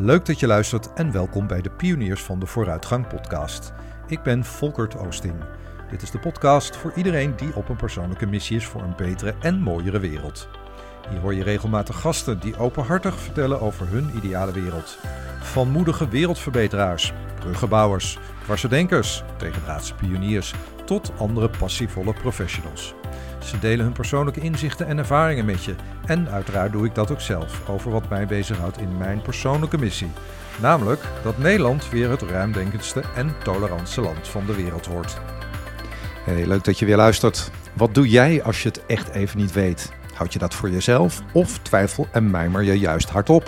Leuk dat je luistert en welkom bij de Pioniers van de Vooruitgang podcast. Ik ben Volkert Oosting. Dit is de podcast voor iedereen die op een persoonlijke missie is voor een betere en mooiere wereld. Hier hoor je regelmatig gasten die openhartig vertellen over hun ideale wereld. Van moedige wereldverbeteraars, bruggenbouwers, dwarsdenkers, tegendraadse pioniers tot andere passievolle professionals. Ze delen hun persoonlijke inzichten en ervaringen met je. En uiteraard doe ik dat ook zelf over wat mij bezighoudt in mijn persoonlijke missie. Namelijk dat Nederland weer het ruimdenkendste en tolerantste land van de wereld wordt. Leuk dat je weer luistert. Wat doe jij als je het echt even niet weet? Houd je dat voor jezelf of twijfel en mijmer je juist hardop?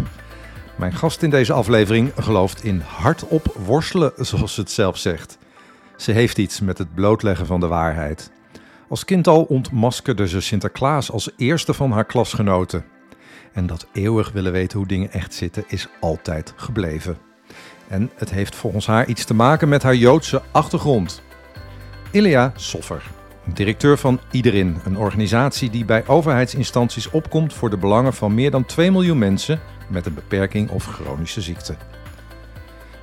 Mijn gast in deze aflevering gelooft in hardop worstelen, zoals het zelf zegt. Ze heeft iets met het blootleggen van de waarheid. Als kind al ontmaskerde ze Sinterklaas als eerste van haar klasgenoten. En dat eeuwig willen weten hoe dingen echt zitten is altijd gebleven. En het heeft volgens haar iets te maken met haar Joodse achtergrond. Ilia Soffer, directeur van Iederin, een organisatie die bij overheidsinstanties opkomt voor de belangen van meer dan 2 miljoen mensen met een beperking of chronische ziekte.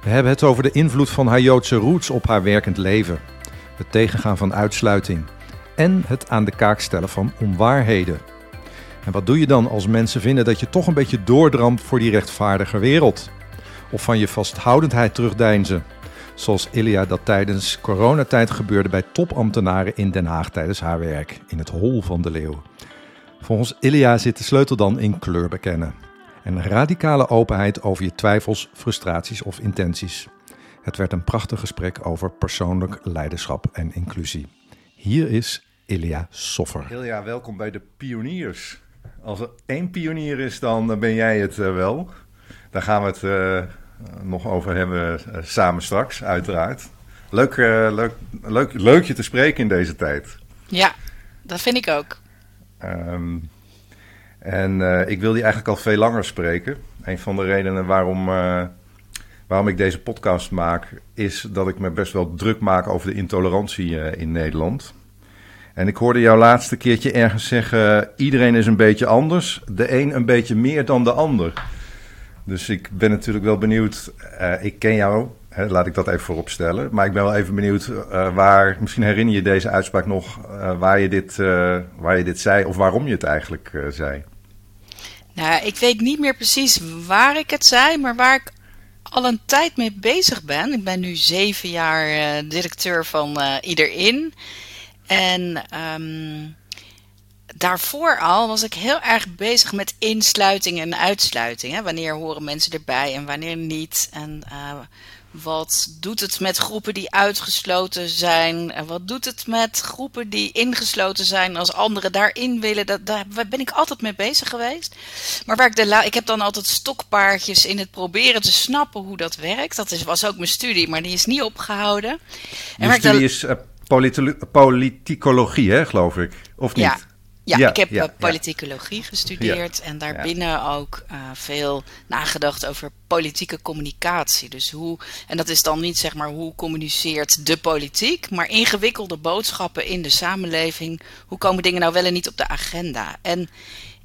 We hebben het over de invloed van haar Joodse roots op haar werkend leven, het tegengaan van uitsluiting en het aan de kaak stellen van onwaarheden. En wat doe je dan als mensen vinden dat je toch een beetje doordramt voor die rechtvaardige wereld? Of van je vasthoudendheid terugdeinzen? Zoals Ilia dat tijdens coronatijd gebeurde bij topambtenaren in Den Haag tijdens haar werk in het hol van de leeuw. Volgens Ilia zit de sleutel dan in kleur bekennen. En radicale openheid over je twijfels, frustraties of intenties. Het werd een prachtig gesprek over persoonlijk leiderschap en inclusie. Hier is Ilja Soffer. Ilja, welkom bij de Pioniers. Als er één pionier is, dan ben jij het uh, wel. Daar gaan we het uh, nog over hebben uh, samen straks, uiteraard. Leuk, leuk, leuk, leuk je te spreken in deze tijd. Ja, dat vind ik ook. Um, en ik wil die eigenlijk al veel langer spreken. Een van de redenen waarom, waarom ik deze podcast maak, is dat ik me best wel druk maak over de intolerantie in Nederland. En ik hoorde jou laatste keertje ergens zeggen: iedereen is een beetje anders. De een een beetje meer dan de ander. Dus ik ben natuurlijk wel benieuwd. Ik ken jou, hè, laat ik dat even voorop stellen. Maar ik ben wel even benieuwd waar. Misschien herinner je deze uitspraak nog. Waar, je dit, waar je dit zei of waarom je het eigenlijk zei. Nou, ik weet niet meer precies waar ik het zei, maar waar ik al een tijd mee bezig ben. Ik ben nu zeven jaar directeur van Iederin. En um, daarvoor al was ik heel erg bezig met insluiting en uitsluiting. Hè? Wanneer horen mensen erbij en wanneer niet? En uh, wat doet het met groepen die uitgesloten zijn? En wat doet het met groepen die ingesloten zijn als anderen daarin willen? Dat, daar ben ik altijd mee bezig geweest. Maar waar ik, de ik heb dan altijd stokpaardjes in het proberen te snappen hoe dat werkt. Dat is, was ook mijn studie, maar die is niet opgehouden. En studie is uh, politicologie, hè, geloof ik. Of niet? Ja. Ja, ik heb ja, politicologie gestudeerd en daarbinnen ook uh, veel nagedacht over politieke communicatie. Dus hoe, en dat is dan niet zeg maar hoe communiceert de politiek, maar ingewikkelde boodschappen in de samenleving. Hoe komen dingen nou wel en niet op de agenda? En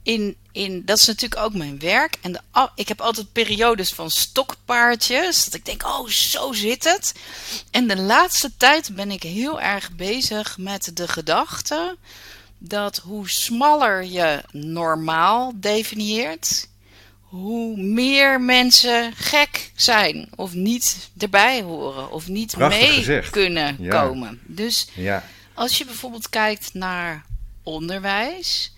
in, in, dat is natuurlijk ook mijn werk. En de, ik heb altijd periodes van stokpaardjes. Dat ik denk, oh, zo zit het. En de laatste tijd ben ik heel erg bezig met de gedachte dat hoe smaller je normaal definieert, hoe meer mensen gek zijn of niet erbij horen of niet mee kunnen komen. Dus ja. als je bijvoorbeeld kijkt naar onderwijs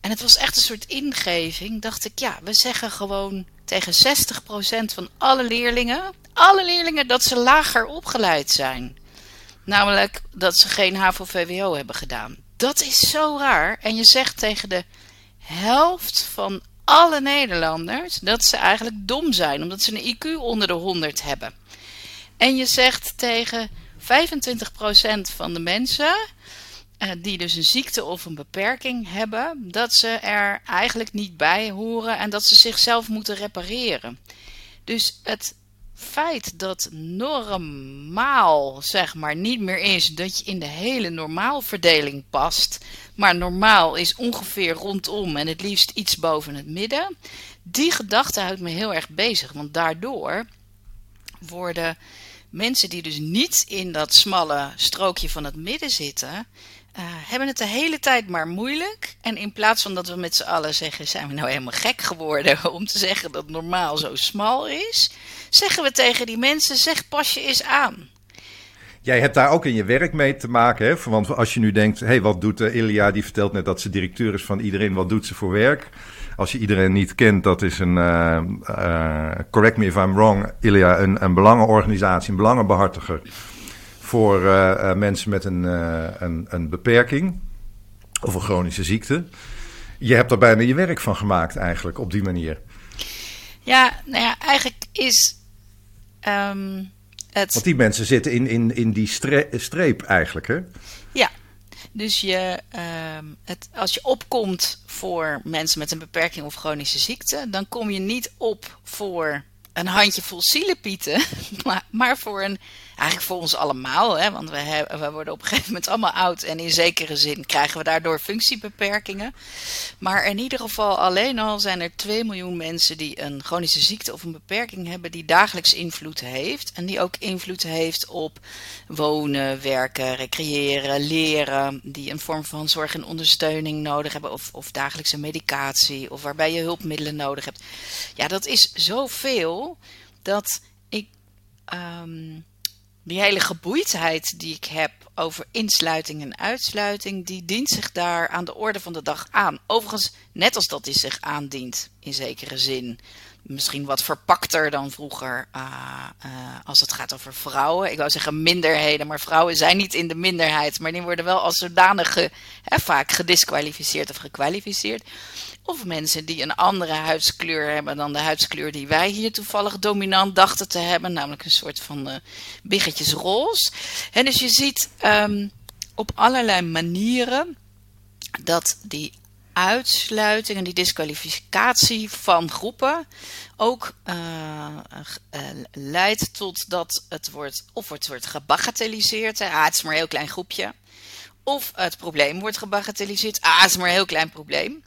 en het was echt een soort ingeving. Dacht ik, ja, we zeggen gewoon tegen 60% van alle leerlingen, alle leerlingen, dat ze lager opgeleid zijn. Namelijk dat ze geen HAVO-VWO hebben gedaan. Dat is zo raar. En je zegt tegen de helft van alle Nederlanders dat ze eigenlijk dom zijn, omdat ze een IQ onder de 100 hebben. En je zegt tegen 25% van de mensen uh, die dus een ziekte of een beperking hebben, dat ze er eigenlijk niet bij horen en dat ze zichzelf moeten repareren. Dus het feit dat normaal, zeg maar, niet meer is dat je in de hele normaalverdeling past, maar normaal is ongeveer rondom en het liefst iets boven het midden. Die gedachte houdt me heel erg bezig, want daardoor worden mensen die dus niet in dat smalle strookje van het midden zitten, uh, hebben het de hele tijd maar moeilijk. En in plaats van dat we met z'n allen zeggen: zijn we nou helemaal gek geworden om te zeggen dat normaal zo smal is, zeggen we tegen die mensen: zeg pas je eens aan. Jij hebt daar ook in je werk mee te maken, hè? Want als je nu denkt, hé, hey, wat doet uh? Die vertelt net dat ze directeur is van iedereen. Wat doet ze voor werk? Als je iedereen niet kent, dat is een, uh, correct me if I'm wrong, Ilia, een, een belangenorganisatie, een belangenbehartiger voor mensen met een, een, een beperking of een chronische ziekte. Je hebt daar bijna je werk van gemaakt eigenlijk, op die manier. Ja, nou ja, eigenlijk is... Um want die mensen zitten in, in, in die streep eigenlijk, hè? Ja, dus je, uh, het, als je opkomt voor mensen met een beperking of chronische ziekte, dan kom je niet op voor een handjevol zielepieten, maar, maar voor een eigenlijk voor ons allemaal, hè, want we, we worden op een gegeven moment allemaal oud en in zekere zin krijgen we daardoor functiebeperkingen. Maar in ieder geval alleen al zijn er 2 miljoen mensen die een chronische ziekte of een beperking hebben die dagelijks invloed heeft. En die ook invloed heeft op wonen, werken, recreëren, leren, die een vorm van zorg en ondersteuning nodig hebben of, of dagelijkse medicatie of waarbij je hulpmiddelen nodig hebt. Ja, dat is zoveel dat ik... Um, die hele geboeidheid die ik heb over insluiting en uitsluiting, die dient zich daar aan de orde van de dag aan. Overigens, net als dat die zich aandient, in zekere zin. Misschien wat verpakter dan vroeger uh, uh, als het gaat over vrouwen. Ik wou zeggen minderheden, maar vrouwen zijn niet in de minderheid. Maar die worden wel als zodanig hè, vaak gedisqualificeerd of gekwalificeerd. Of mensen die een andere huidskleur hebben dan de huidskleur die wij hier toevallig dominant dachten te hebben. Namelijk een soort van uh, biggetjes roze. En dus je ziet um, op allerlei manieren dat die uitsluiting en die disqualificatie van groepen ook uh, uh, leidt tot dat het wordt, of het wordt gebagatelliseerd. Ah, het is maar een heel klein groepje. Of het probleem wordt gebagatelliseerd. Ah, het is maar een heel klein probleem.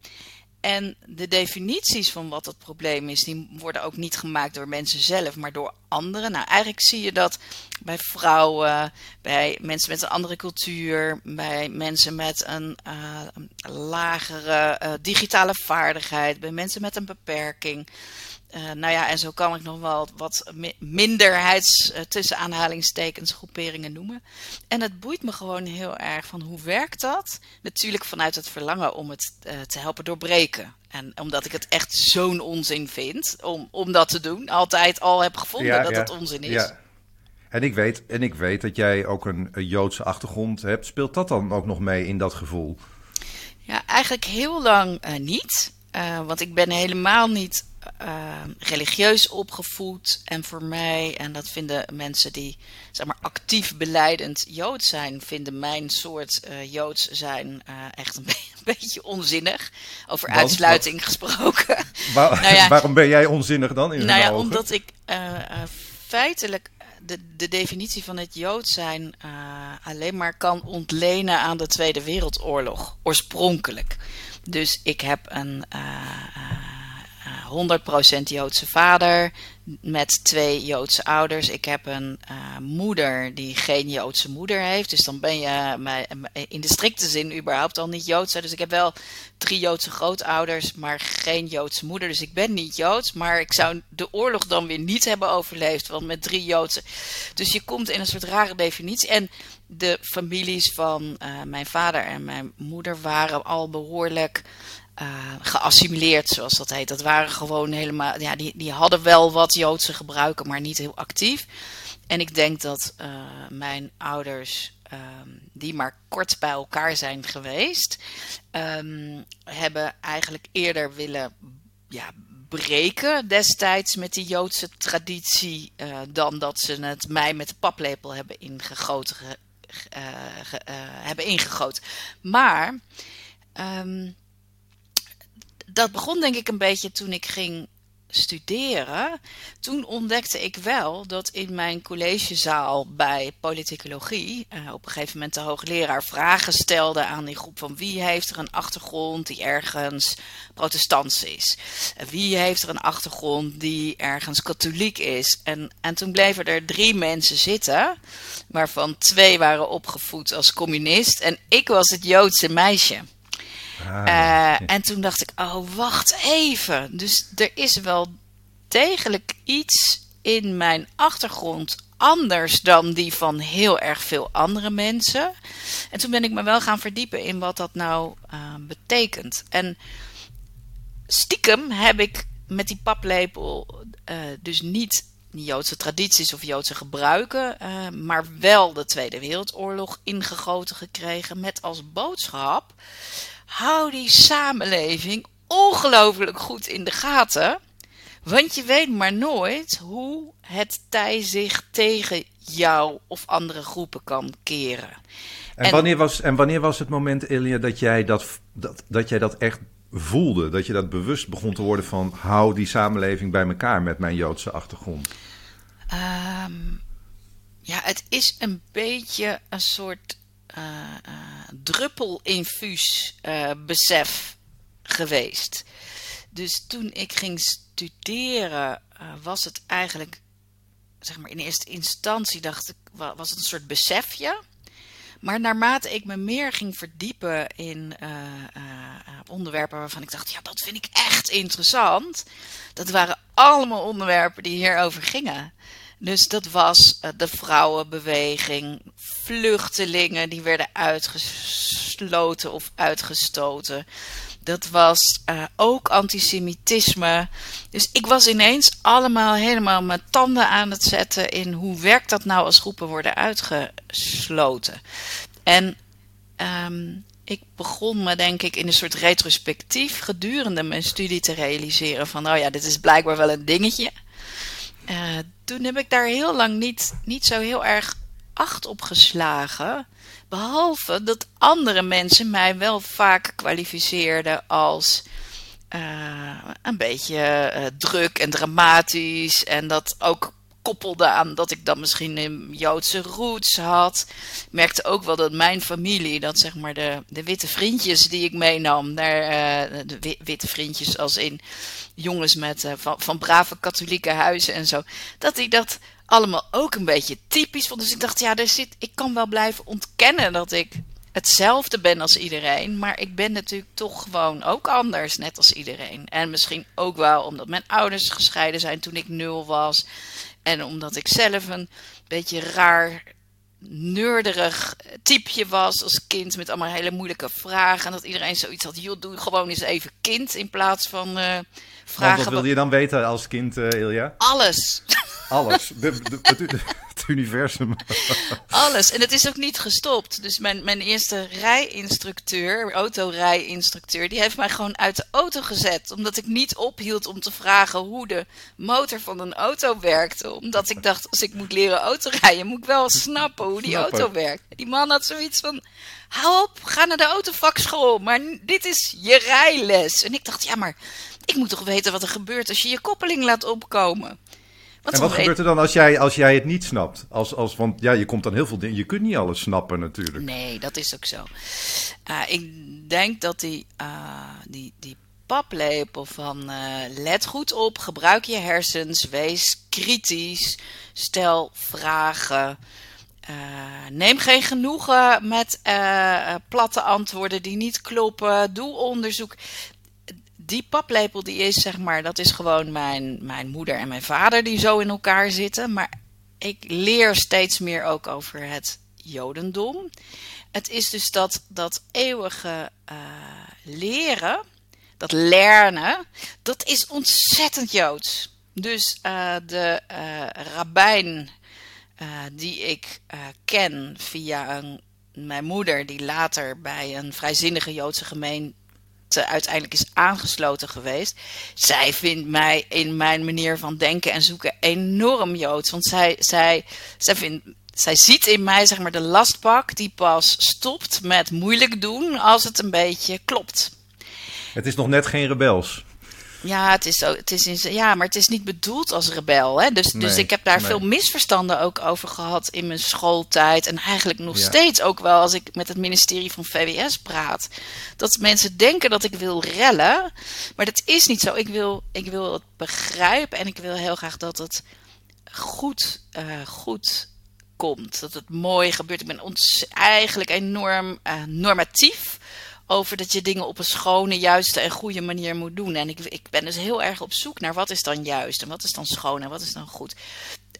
En de definities van wat het probleem is, die worden ook niet gemaakt door mensen zelf, maar door anderen. Nou, eigenlijk zie je dat bij vrouwen, bij mensen met een andere cultuur, bij mensen met een uh, lagere uh, digitale vaardigheid, bij mensen met een beperking. Uh, nou ja, en zo kan ik nog wel wat minderheids, uh, tussen aanhalingstekens, groeperingen noemen. En het boeit me gewoon heel erg van hoe werkt dat? Natuurlijk vanuit het verlangen om het uh, te helpen doorbreken. En omdat ik het echt zo'n onzin vind om, om dat te doen. Altijd al heb gevonden ja, dat ja, het onzin is. Ja. En ik, weet, en ik weet dat jij ook een, een Joodse achtergrond hebt. Speelt dat dan ook nog mee in dat gevoel? Ja, eigenlijk heel lang niet. want ik ben helemaal niet uh, religieus opgevoed. En voor mij, en dat vinden mensen die zeg maar, actief beleidend Joods zijn, vinden mijn soort uh, Joods zijn uh, echt een, be een, beetje onzinnig. Over Want, uitsluiting wat? gesproken. Waar, nou ja, waarom ben jij onzinnig dan? In nou ja, ogen? omdat ik feitelijk de, de definitie van het Jood zijn alleen maar kan ontlenen aan de Tweede Wereldoorlog, oorspronkelijk. Dus ik heb een 100% Joodse vader met twee Joodse ouders. Ik heb een uh, moeder die geen Joodse moeder heeft. Dus dan ben je in de strikte zin überhaupt al niet Joods. Dus ik heb wel drie Joodse grootouders, maar geen Joodse moeder. Dus ik ben niet Joods. Maar ik zou de oorlog dan weer niet hebben overleefd. Want met drie Joodse. Dus je komt in een soort rare definitie. En de families van mijn vader en mijn moeder waren al behoorlijk uh, geassimileerd, zoals dat heet. Dat waren gewoon helemaal, ja, die, die hadden wel wat Joodse gebruiken, maar niet heel actief. En ik denk dat uh, mijn ouders, um, die maar kort bij elkaar zijn geweest, um, hebben eigenlijk eerder willen ja, breken destijds met die Joodse traditie, uh, dan dat ze het mij met de paplepel hebben ingegoten. hebben ingegoten. Maar. Um, dat begon denk ik een beetje toen ik ging studeren, toen ontdekte ik wel dat in mijn collegezaal bij politicologie uh, op een gegeven moment de hoogleraar vragen stelde aan die groep van wie heeft er een achtergrond die ergens protestants is? Wie heeft er een achtergrond die ergens katholiek is? En, en toen bleven er drie mensen zitten, waarvan twee waren opgevoed als communist en ik was het Joodse meisje. Ah, uh, En toen dacht ik, oh wacht even. Dus er is wel degelijk iets in mijn achtergrond anders dan die van heel erg veel andere mensen. En toen ben ik me wel gaan verdiepen in wat dat nou uh, betekent. En stiekem heb ik met die paplepel uh, dus niet Joodse tradities of Joodse gebruiken, uh, maar wel de Tweede Wereldoorlog ingegoten gekregen met als boodschap hou die samenleving ongelooflijk goed in de gaten. Want je weet maar nooit hoe het tij zich tegen jou of andere groepen kan keren. En, wanneer, was, en wanneer was het moment, Elia, dat jij dat, dat, dat jij dat echt voelde? Dat je dat bewust begon te worden van... hou die samenleving bij elkaar met mijn Joodse achtergrond? Um, ja, het is een beetje een soort druppelinfuus uh, besef geweest. Dus toen ik ging studeren, was het eigenlijk, zeg maar in eerste instantie dacht ik, was het een soort besefje. Maar naarmate ik me meer ging verdiepen in onderwerpen waarvan ik dacht, ja, dat vind ik echt interessant. Dat waren allemaal onderwerpen die hierover gingen. Dus dat was uh, de vrouwenbeweging, vluchtelingen die werden uitgesloten of uitgestoten. Dat was uh, ook antisemitisme. Dus ik was ineens allemaal helemaal mijn tanden aan het zetten in hoe werkt dat nou als groepen worden uitgesloten. En um, ik begon me denk ik in een soort retrospectief gedurende mijn studie te realiseren van, oh ja, dit is blijkbaar wel een dingetje. Uh, toen heb ik daar heel lang niet, niet zo heel erg acht op geslagen. Behalve dat andere mensen mij wel vaak kwalificeerden als uh, een beetje uh, druk en dramatisch. En dat ook koppelde aan dat ik dan misschien een Joodse roots had. Ik merkte ook wel dat mijn familie, dat zeg maar de, de witte vriendjes die ik meenam, daar, uh, de witte vriendjes als in jongens met, uh, van, van brave katholieke huizen en zo, dat die dat allemaal ook een beetje typisch vond. Dus ik dacht, ja, er zit, ik kan wel blijven ontkennen dat ik hetzelfde ben als iedereen. Maar ik ben natuurlijk toch gewoon ook anders, net als iedereen. En misschien ook wel omdat mijn ouders gescheiden zijn toen ik nul was. En omdat ik zelf een beetje raar, neurderig typeje was als kind met allemaal hele moeilijke vragen. En dat iedereen zoiets had, joh, doe gewoon eens even kind in plaats van uh, vragen. wat wilde je dan weten als kind, uh, Ilja? Alles. Alles. De, de, het universum. Alles. En het is ook niet gestopt. Dus mijn, mijn eerste rijinstructeur, autorijinstructeur, die heeft mij gewoon uit de auto gezet. Omdat ik niet ophield om te vragen hoe de motor van een auto werkte. Omdat ik dacht, als ik moet leren autorijden, moet ik wel snappen hoe die auto werkt. Die man had zoiets van, hou op, ga naar de autovakschool. Maar dit is je rijles. En ik dacht, ja, maar ik moet toch weten wat er gebeurt als je je koppeling laat opkomen en wat gebeurt er dan als jij, als jij het niet snapt? Als, als, want ja, je komt dan heel veel dingen. Je kunt niet alles snappen natuurlijk. Nee, dat is ook zo. Uh, ik denk dat die, uh, die, die paplepel van uh, let goed op, gebruik je hersens, wees kritisch, stel vragen. neem geen genoegen met platte antwoorden die niet kloppen. Doe onderzoek die paplepel die is zeg maar, dat is gewoon mijn, mijn moeder en mijn vader die zo in elkaar zitten. Maar ik leer steeds meer ook over het Jodendom. Het is dus dat, dat eeuwige uh, leren, dat lernen, dat is ontzettend Joods. Dus uh, de uh, rabbijn die ik ken via een, mijn moeder, die later bij een vrijzinnige Joodse gemeente uiteindelijk is aangesloten geweest. Zij vindt mij in mijn manier van denken en zoeken enorm joods. Want zij, zij, zij, vindt, zij ziet in mij zeg maar, de lastpak die pas stopt met moeilijk doen als het een beetje klopt. Het is nog net geen rebels. Ja, het is, zo, het is in, ja, maar het is niet bedoeld als rebel. Hè? Dus, dus ik heb daar veel misverstanden ook over gehad in mijn schooltijd. En eigenlijk nog steeds ook wel als ik met het ministerie van VWS praat. Dat mensen denken dat ik wil rellen. Maar dat is niet zo. Ik wil, ik wil het begrijpen en ik wil heel graag dat het goed, uh, goed komt. Dat het mooi gebeurt. Ik ben ons eigenlijk enorm uh, normatief over dat je dingen op een schone, juiste en goede manier moet doen. En ik, ik ben dus heel erg op zoek naar wat is dan juist en wat is dan schoon en wat is dan goed.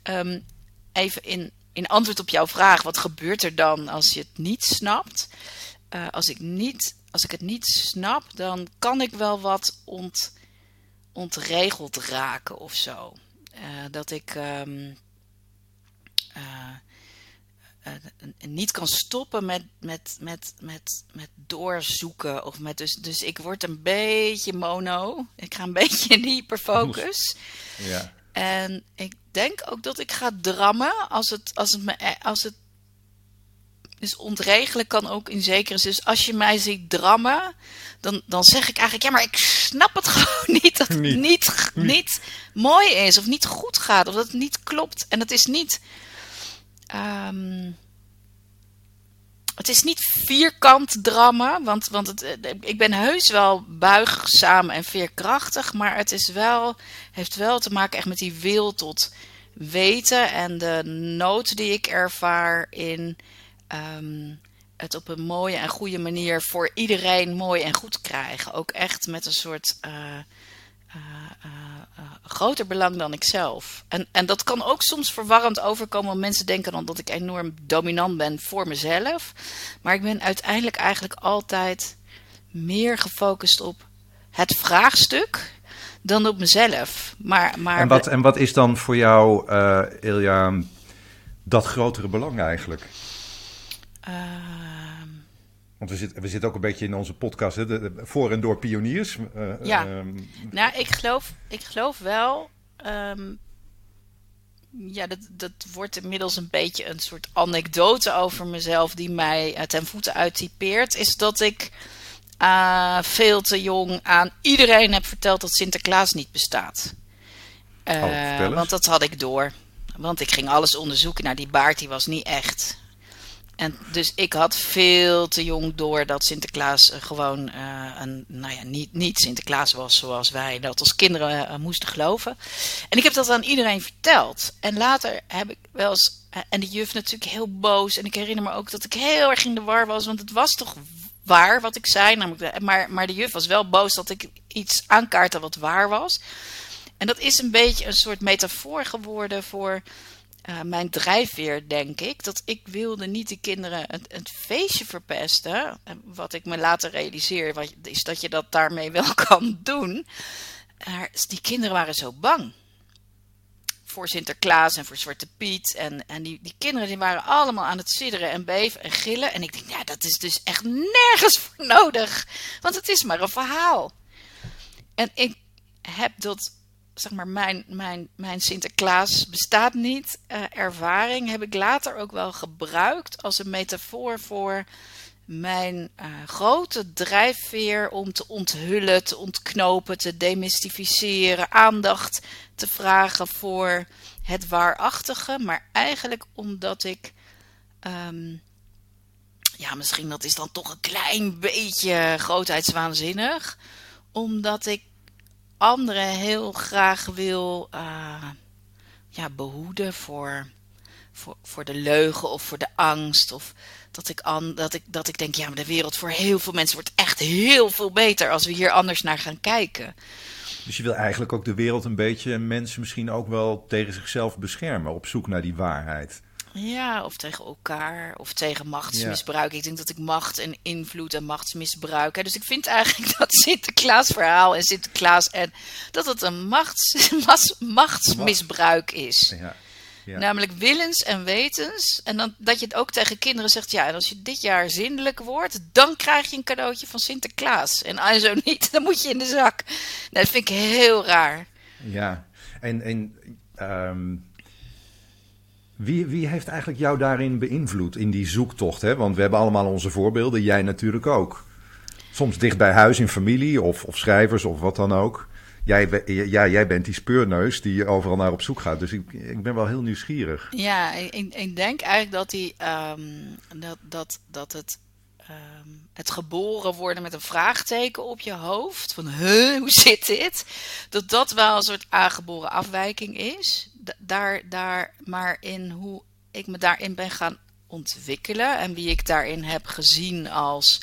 Um, even in, in antwoord op jouw vraag, wat gebeurt er dan als je het niet snapt? Uh, als, ik niet, als ik het niet snap, dan kan ik wel wat ont, ontregeld raken of zo. Uh, dat ik. Uh, uh, niet kan stoppen met, met, met, met, met doorzoeken. Of met dus, dus ik word een beetje mono. Ik ga een beetje in hyperfocus. Ja. En ik denk ook dat ik ga drammen als het, als het, me, eh, als het dus ontregelen kan ook in zekere zin. Dus als je mij ziet drammen, dan, dan zeg ik eigenlijk: ja, maar ik snap het gewoon niet. Dat het niet, niet, niet mooi is, of niet goed gaat, of dat het niet klopt. En het is niet Um, het is niet vierkant drama, want, want het, eh, ik ben heus wel buigzaam en veerkrachtig, maar het is wel, heeft wel te maken echt met die wil tot weten en de nood die ik ervaar in um, het op een mooie en goede manier voor iedereen mooi en goed krijgen. Ook echt met een soort uh, uh, groter belang dan ikzelf. En, en dat kan ook soms verwarrend overkomen. Want mensen denken dan dat ik enorm dominant ben voor mezelf. Maar ik ben uiteindelijk eigenlijk altijd meer gefocust op het vraagstuk dan op mezelf. Maar, maar en, wat, en wat is dan voor jou, uh, Ilja, dat grotere belang eigenlijk? Uh, want we zitten, we zitten ook een beetje in onze podcast, hè, de, voor en door pioniers. Uh, ja, uh, nou, ik geloof, ik geloof wel. Um, ja, dat, dat wordt inmiddels een beetje een soort anekdote over mezelf die mij uh, ten voeten uittypeert. Is dat ik uh, veel te jong aan iedereen heb verteld dat Sinterklaas niet bestaat. Oh, want dat had ik door. Want ik ging alles onderzoeken. Nou, die baard die was niet echt. En dus ik had veel te jong door dat Sinterklaas uh, gewoon uh, een, nou ja, niet, niet Sinterklaas was zoals wij dat als kinderen uh, moesten geloven. En ik heb dat aan iedereen verteld. En later heb ik wel eens, en de juf natuurlijk heel boos. En ik herinner me ook dat ik heel erg in de war was, want het was toch waar wat ik zei. Namelijk, maar, maar de juf was wel boos dat ik iets aankaartte wat waar was. En dat is een beetje een soort metafoor geworden voor uh, mijn drijfveer, denk ik. Dat ik wilde niet de kinderen het, feestje verpesten. Wat ik me later realiseer, is dat je dat daarmee wel kan doen. Maar die kinderen waren zo bang. Voor Sinterklaas en voor Zwarte Piet. En, en die, die kinderen die waren allemaal aan het sidderen en beven en gillen. En ik denk, ja, dat is dus echt nergens voor nodig. Want het is maar een verhaal. En ik heb dat zeg maar, mijn, mijn, mijn Sinterklaas bestaat niet. Uh, ervaring heb ik later ook wel gebruikt als een metafoor voor mijn uh, grote drijfveer om te onthullen, te ontknopen, te demystificeren, aandacht te vragen voor het waarachtige. Maar eigenlijk omdat ik. Um, ja, misschien dat is dan toch een klein beetje grootheidswaanzinnig. Omdat ik anderen heel graag wil uh, ja, behoeden voor, voor, voor de leugen of voor de angst. Of dat ik, an, dat, ik, dat ik denk, ja, maar de wereld voor heel veel mensen wordt echt heel veel beter als we hier anders naar gaan kijken. Dus je wil eigenlijk ook de wereld een beetje, mensen misschien ook wel tegen zichzelf beschermen, op zoek naar die waarheid. Ja, of tegen elkaar, of tegen machtsmisbruik. Ik denk dat ik macht en invloed en machtsmisbruik. Hè. Dus ik vind eigenlijk dat Sinterklaas verhaal en Sinterklaas en dat het een machts, machtsmisbruik is. Ja. Ja. Namelijk willens en wetens. En dan, dat je het ook tegen kinderen zegt: ja, en als je dit jaar zindelijk wordt, dan krijg je een cadeautje van Sinterklaas. En als zo niet, dan moet je in de zak. Nou, dat vind ik heel raar. Ja, en, en um, wie, wie heeft eigenlijk jou daarin beïnvloed, in die zoektocht? Hè? Want we hebben allemaal onze voorbeelden, jij natuurlijk ook. Soms dicht bij huis in familie of, of schrijvers of wat dan ook. jij, ja, jij bent die speurneus die overal naar op zoek gaat. Dus ik, ik ben wel heel nieuwsgierig. Ja, ik, ik denk eigenlijk dat, die, ehm, dat, dat, dat het, ehm, het geboren worden met een vraagteken op je hoofd. Van, hoe zit dit? Dat dat wel een soort aangeboren afwijking is. Daar, daar, maar in hoe ik me daarin ben gaan ontwikkelen en wie ik daarin heb gezien als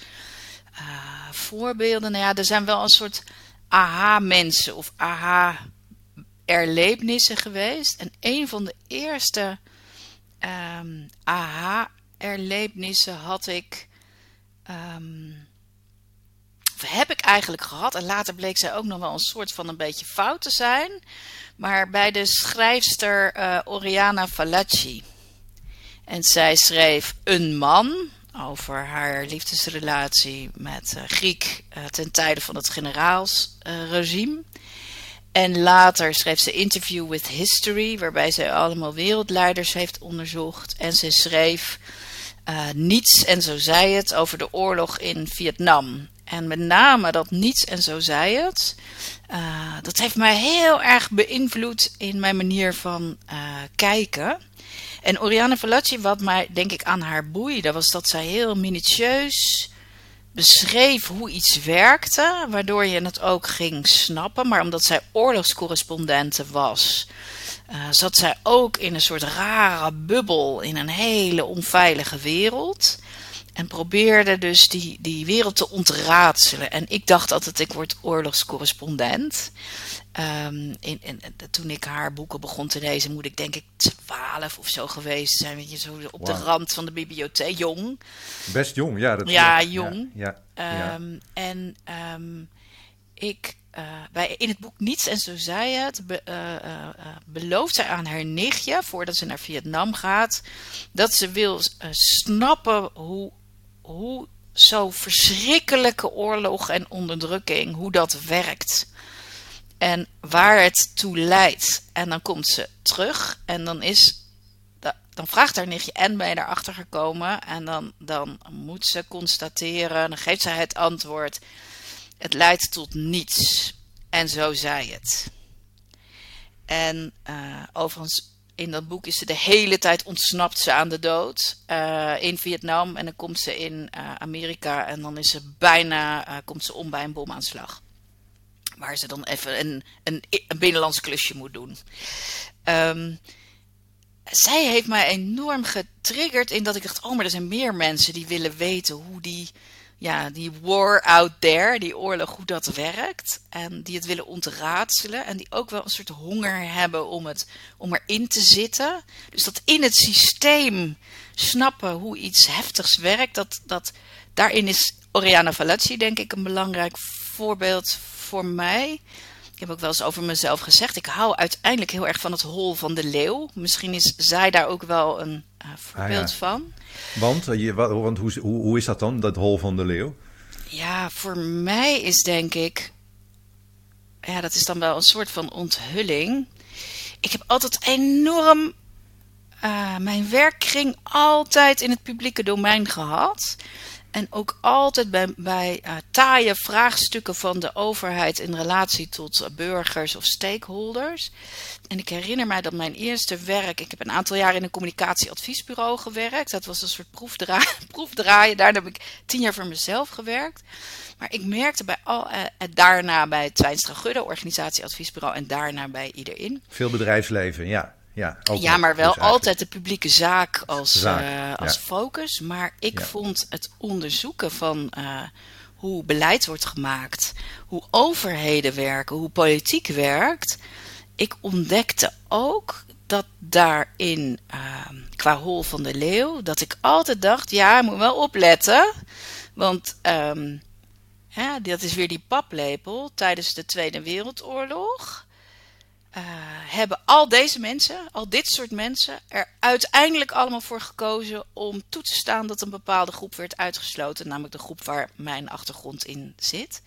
uh, voorbeelden. Nou ja, er zijn wel een soort aha-mensen of aha-erlebnissen geweest. En een van de eerste um, aha-erlebnissen had ik. Um, heb ik eigenlijk gehad. En later bleek zij ook nog wel een soort van een beetje fout te zijn. Maar bij de schrijfster uh, Oriana Fallaci. En zij schreef Een man over haar liefdesrelatie met uh, Griek uh, ten tijde van het generaalsregime. en later schreef ze Interview with History, waarbij zij allemaal wereldleiders heeft onderzocht. En ze schreef Niets en zo zei het over de oorlog in Vietnam. En met name dat Niets en zo zei het, dat heeft mij heel erg beïnvloed in mijn manier van kijken. En Oriane Fallaci, wat mij denk ik aan haar boeide, was dat zij heel minutieus beschreef hoe iets werkte, waardoor je het ook ging snappen. Maar omdat zij oorlogscorrespondente was, uh, zat zij ook in een soort rare bubbel in een hele onveilige wereld. En probeerde dus die, die wereld te ontraadselen. En ik dacht altijd, ik word oorlogscorrespondent. Um, in, in, toen ik haar boeken begon te lezen, moet ik denk ik twaalf of zo geweest zijn. Weet je, zo op de rand van de bibliotheek. Jong. Best jong, ja. Dat, ja, jong. Ja, ja, um, en um, ik, uh, bij, in het boek Niets en zo zei het, be, uh, uh, belooft zij aan haar nichtje, voordat ze naar Vietnam gaat, dat ze wil snappen hoe, hoe zo verschrikkelijke oorlog en onderdrukking, hoe dat werkt en waar het toe leidt. En dan komt ze terug en dan is. Dan vraagt haar nichtje en ben je erachter gekomen? En dan, dan moet ze constateren, dan geeft zij het antwoord. Het leidt tot niets. En zo zei het. En uh, overigens, in dat boek is ze de hele tijd ontsnapt ze aan de dood. Uh, in Vietnam. En dan komt ze in uh, Amerika en dan is ze bijna, komt ze om bij een bomaanslag waar ze dan even een, een, een binnenlands klusje moet doen. Um, zij heeft mij enorm getriggerd in dat ik dacht: oh, maar er zijn meer mensen die willen weten hoe die, ja, die war out there, die oorlog, hoe dat werkt. En die het willen ontraadselen. En die ook wel een soort honger hebben om, het, om erin te zitten. Dus dat in het systeem snappen hoe iets heftigs werkt, dat, dat, daarin is Oriana Fallaci, denk ik, een belangrijk voorbeeld voor mij. Ik heb ook wel eens over mezelf gezegd. Ik hou uiteindelijk heel erg van het hol van de leeuw. Misschien is zij daar ook wel een voorbeeld ah, van. Want, je, want hoe, hoe, hoe is dat dan, dat hol van de leeuw? Ja, voor mij is denk ik. Ja, dat is dan wel een soort van onthulling. Ik heb altijd enorm. Uh, mijn werk ging altijd in het publieke domein gehad. En ook altijd bij, bij uh, taaie vraagstukken van de overheid in relatie tot uh, burgers of stakeholders. En ik herinner mij dat mijn eerste werk, ik heb een aantal jaar in een communicatieadviesbureau gewerkt. Dat was een soort proefdra proefdraaien. Daarna heb ik tien jaar voor mezelf gewerkt. Maar ik merkte bij al, uh, daarna bij Twijnstra Gudde, organisatieadviesbureau, en daarna bij iedereen. Veel bedrijfsleven, ja. Ja, ja maar wel dus altijd de publieke zaak als, uh, als focus. Maar ik vond het onderzoeken van uh, hoe beleid wordt gemaakt, hoe overheden werken, hoe politiek werkt. Ik ontdekte ook dat daarin, uh, qua hol van de leeuw, dat ik altijd dacht: ja, moet wel opletten. Want um, ja, dat is weer die paplepel tijdens de Tweede Wereldoorlog. Hebben al deze mensen, al dit soort mensen, er uiteindelijk allemaal voor gekozen om toe te staan dat een bepaalde groep werd uitgesloten, namelijk de groep waar mijn achtergrond in zit.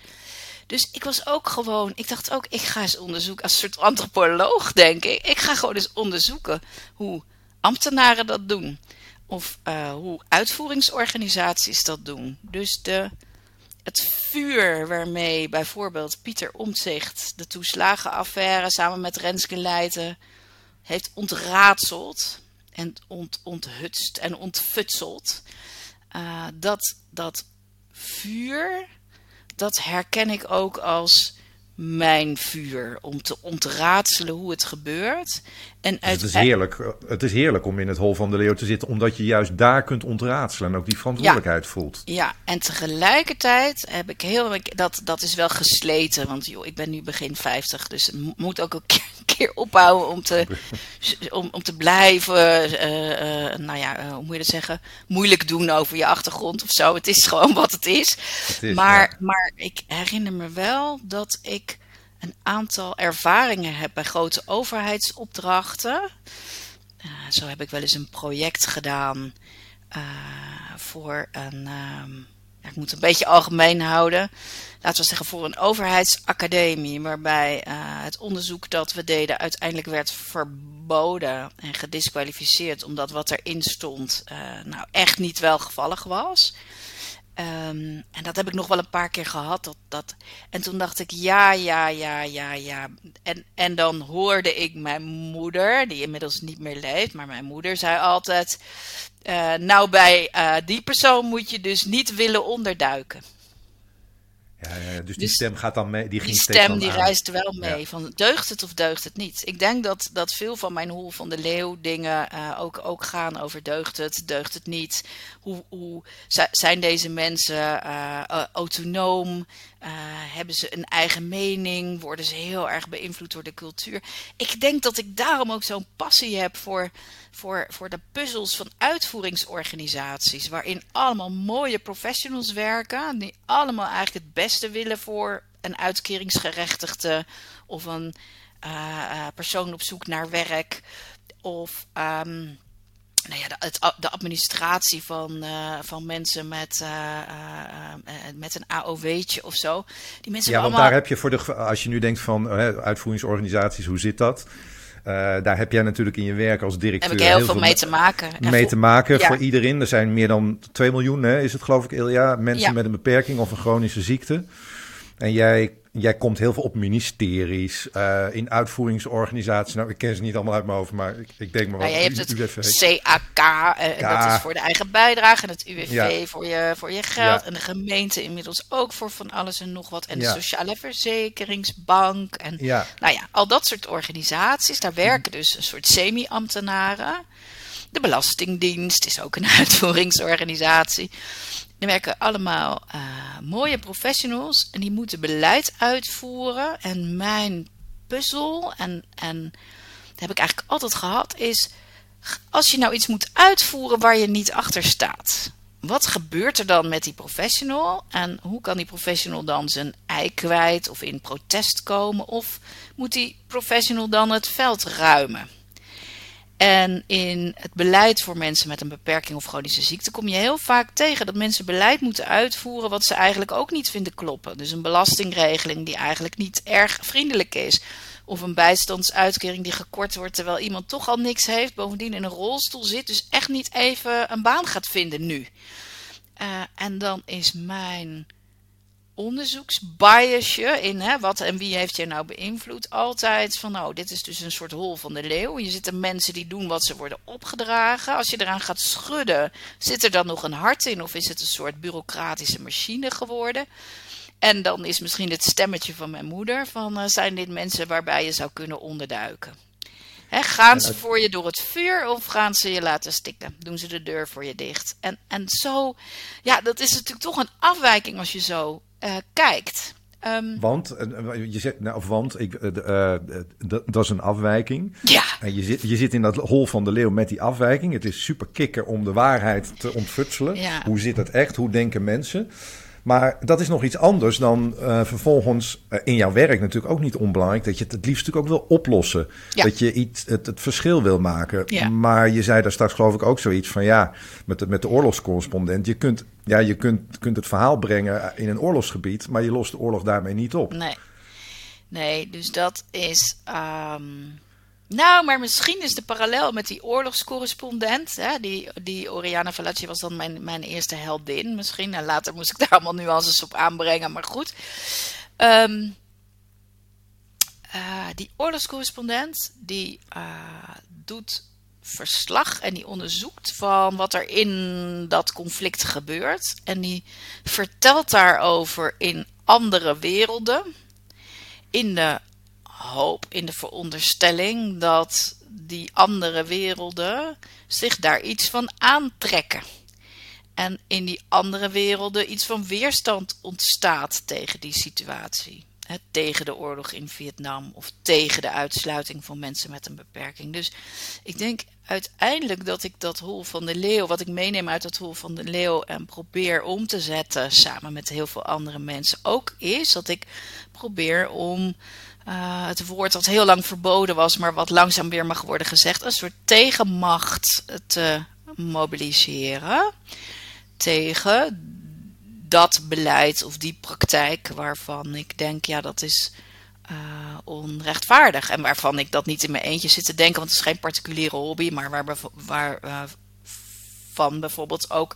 Dus ik was ook gewoon, ik dacht ook, ik ga eens onderzoeken, als soort antropoloog denk ik, ik ga gewoon eens onderzoeken hoe ambtenaren dat doen. Of uh, hoe uitvoeringsorganisaties dat doen. Dus de het vuur waarmee bijvoorbeeld Pieter Omtzigt de toeslagenaffaire samen met Renske Leijten heeft ontraadseld en ont, onthutst en ontfutseld. Uh, dat, dat vuur, dat herken ik ook als mijn vuur om te ontraadselen hoe het gebeurt. En het, is heerlijk, het is heerlijk om in het hol van de leeuw te zitten, omdat je juist daar kunt ontraadselen en ook die verantwoordelijkheid voelt. Ja, en tegelijkertijd heb ik heel. Dat, dat is wel gesleten, want joh, ik ben nu begin 50, dus het moet ook een keer, ophouden om te, om, om te blijven. Uh, uh, nou ja, uh, hoe moet je dat zeggen? Moeilijk doen over je achtergrond of zo. Het is gewoon wat het is. Het is maar, maar ik herinner me wel dat ik een aantal ervaringen heb bij grote overheidsopdrachten. Uh, zo heb ik wel eens een project gedaan uh, voor een. Ja, ik moet een beetje algemeen houden. Laten we zeggen voor een overheidsacademie. Waarbij eh, het onderzoek dat we deden uiteindelijk werd verboden en gedisqualificeerd. Omdat wat erin stond nou echt niet welgevallig was. Um, en dat heb ik nog wel een paar keer gehad. Dat, dat, en toen dacht ik, ja, ja, ja, ja, ja. En, en dan hoorde ik mijn moeder, die inmiddels niet meer leeft, maar mijn moeder zei altijd: uh, Nou, bij uh, die persoon moet je dus niet willen onderduiken. Ja, ja, dus, die stem gaat dan mee. Die, die stem die reist wel mee. Van deugt het of deugt het niet? Ik denk dat, dat veel van mijn hol van de leeuw dingen uh, ook, ook gaan over deugt het, deugt het niet. Hoe, hoe zijn deze mensen uh, uh, hebben ze een eigen mening? Worden ze heel erg beïnvloed door de cultuur? Ik denk dat ik daarom ook zo'n passie heb voor voor, voor de puzzels van uitvoeringsorganisaties, waarin allemaal mooie professionals werken, die allemaal eigenlijk het beste willen voor een uitkeringsgerechtigde of een uh, persoon op zoek naar werk of um, nou ja, de, het, de administratie van, uh, van mensen met, uh, uh, met een AOW'tje of zo. Die mensen ja, want allemaal... daar heb je voor de, als je nu denkt van uitvoeringsorganisaties, hoe zit dat? Daar heb jij natuurlijk in je werk als directeur heb ik heel, veel mee te maken. Mee te maken voor iedereen. Er zijn meer dan 2 miljoen, hè, is het geloof ik, Ilja, mensen ja. met een beperking of een chronische ziekte. En jij Jij komt heel veel op ministeries, uh, in uitvoeringsorganisaties. Nou, ik ken ze niet allemaal uit mijn hoofd, maar ik, ik denk maar wel. Nou, je hebt het CAK, uh, dat is voor de eigen bijdrage. En het UWV ja. voor, je, voor je geld. Ja. En de gemeente inmiddels ook voor van alles en nog wat. En de Sociale Verzekeringsbank. En nou ja, al dat soort organisaties. Daar werken dus een soort semi-ambtenaren. De Belastingdienst is ook een uitvoeringsorganisatie. Er werken allemaal uh, mooie professionals en die moeten beleid uitvoeren. En mijn puzzel, en, en dat heb ik eigenlijk altijd gehad, is als je nou iets moet uitvoeren waar je niet achter staat. Wat gebeurt er dan met die professional? En hoe kan die professional dan zijn ei kwijt of in protest komen? Of moet die professional dan het veld ruimen? En in het beleid voor mensen met een beperking of chronische ziekte kom je heel vaak tegen dat mensen beleid moeten uitvoeren wat ze eigenlijk ook niet vinden kloppen. Dus een belastingregeling die eigenlijk niet erg vriendelijk is. Of een bijstandsuitkering die gekort wordt terwijl iemand toch al niks heeft, bovendien in een rolstoel zit, dus echt niet even een baan gaat vinden nu. Uh, en dan is mijn onderzoeksbiasje in hè, wat en wie heeft je nou beïnvloed. Altijd van nou, dit is dus een soort hol van de leeuw. Je zitten mensen die doen wat ze worden opgedragen. Als je eraan gaat schudden, zit er dan nog een hart in of is het een soort bureaucratische machine geworden? En dan is misschien het stemmetje van mijn moeder van uh, zijn dit mensen waarbij je zou kunnen onderduiken. He, gaan ze voor je door het vuur of gaan ze je laten stikken? Doen ze de deur voor je dicht? En, en zo, ja, dat is natuurlijk toch een afwijking als je zo uh, kijkt. Um, want, je zegt, nou, of want, ik, uh, dat is een afwijking. Ja. En je zit, je zit in dat hol van de leeuw met die afwijking. Het is super kikker om de waarheid te ontfutselen. Ja. Hoe zit het echt? Hoe denken mensen? Maar dat is nog iets anders dan uh, vervolgens uh, in jouw werk natuurlijk ook niet onbelangrijk. Dat je het het liefst natuurlijk ook wil oplossen. Ja. Dat je iets, het, het verschil wil maken. Ja. Maar je zei daar straks geloof ik ook zoiets van ja, met de, met de oorlogscorrespondent. Je kunt, ja, je kunt, kunt het verhaal brengen in een oorlogsgebied, maar je lost de oorlog daarmee niet op. Nee, nee dus dat is. Um Nou, maar misschien is de parallel met die oorlogscorrespondent. Hè, die, die Oriana Fallaci was dan mijn, mijn eerste heldin. Misschien. En later moest ik daar allemaal nuances op aanbrengen. Maar goed. Um, uh, die oorlogscorrespondent die uh, doet verslag en die onderzoekt van wat er in dat conflict gebeurt. En die vertelt daarover in andere werelden. In de hoop, in de veronderstelling dat die andere werelden zich daar iets van aantrekken. En in die andere werelden iets van weerstand ontstaat tegen die situatie tegen de oorlog in Vietnam of tegen de uitsluiting van mensen met een beperking. Dus ik denk uiteindelijk dat ik dat hol van de leeuw, wat ik meeneem uit dat hol van de leeuw en probeer om te zetten samen met heel veel andere mensen, ook is dat ik probeer om uh, het woord dat heel lang verboden was, maar wat langzaam weer mag worden gezegd, een soort tegenmacht te mobiliseren tegen dat beleid of die praktijk waarvan ik denk, ja, dat is uh, onrechtvaardig. En waarvan ik dat niet in mijn eentje zit te denken, want het is geen particuliere hobby, maar waar, waar uh, van bijvoorbeeld ook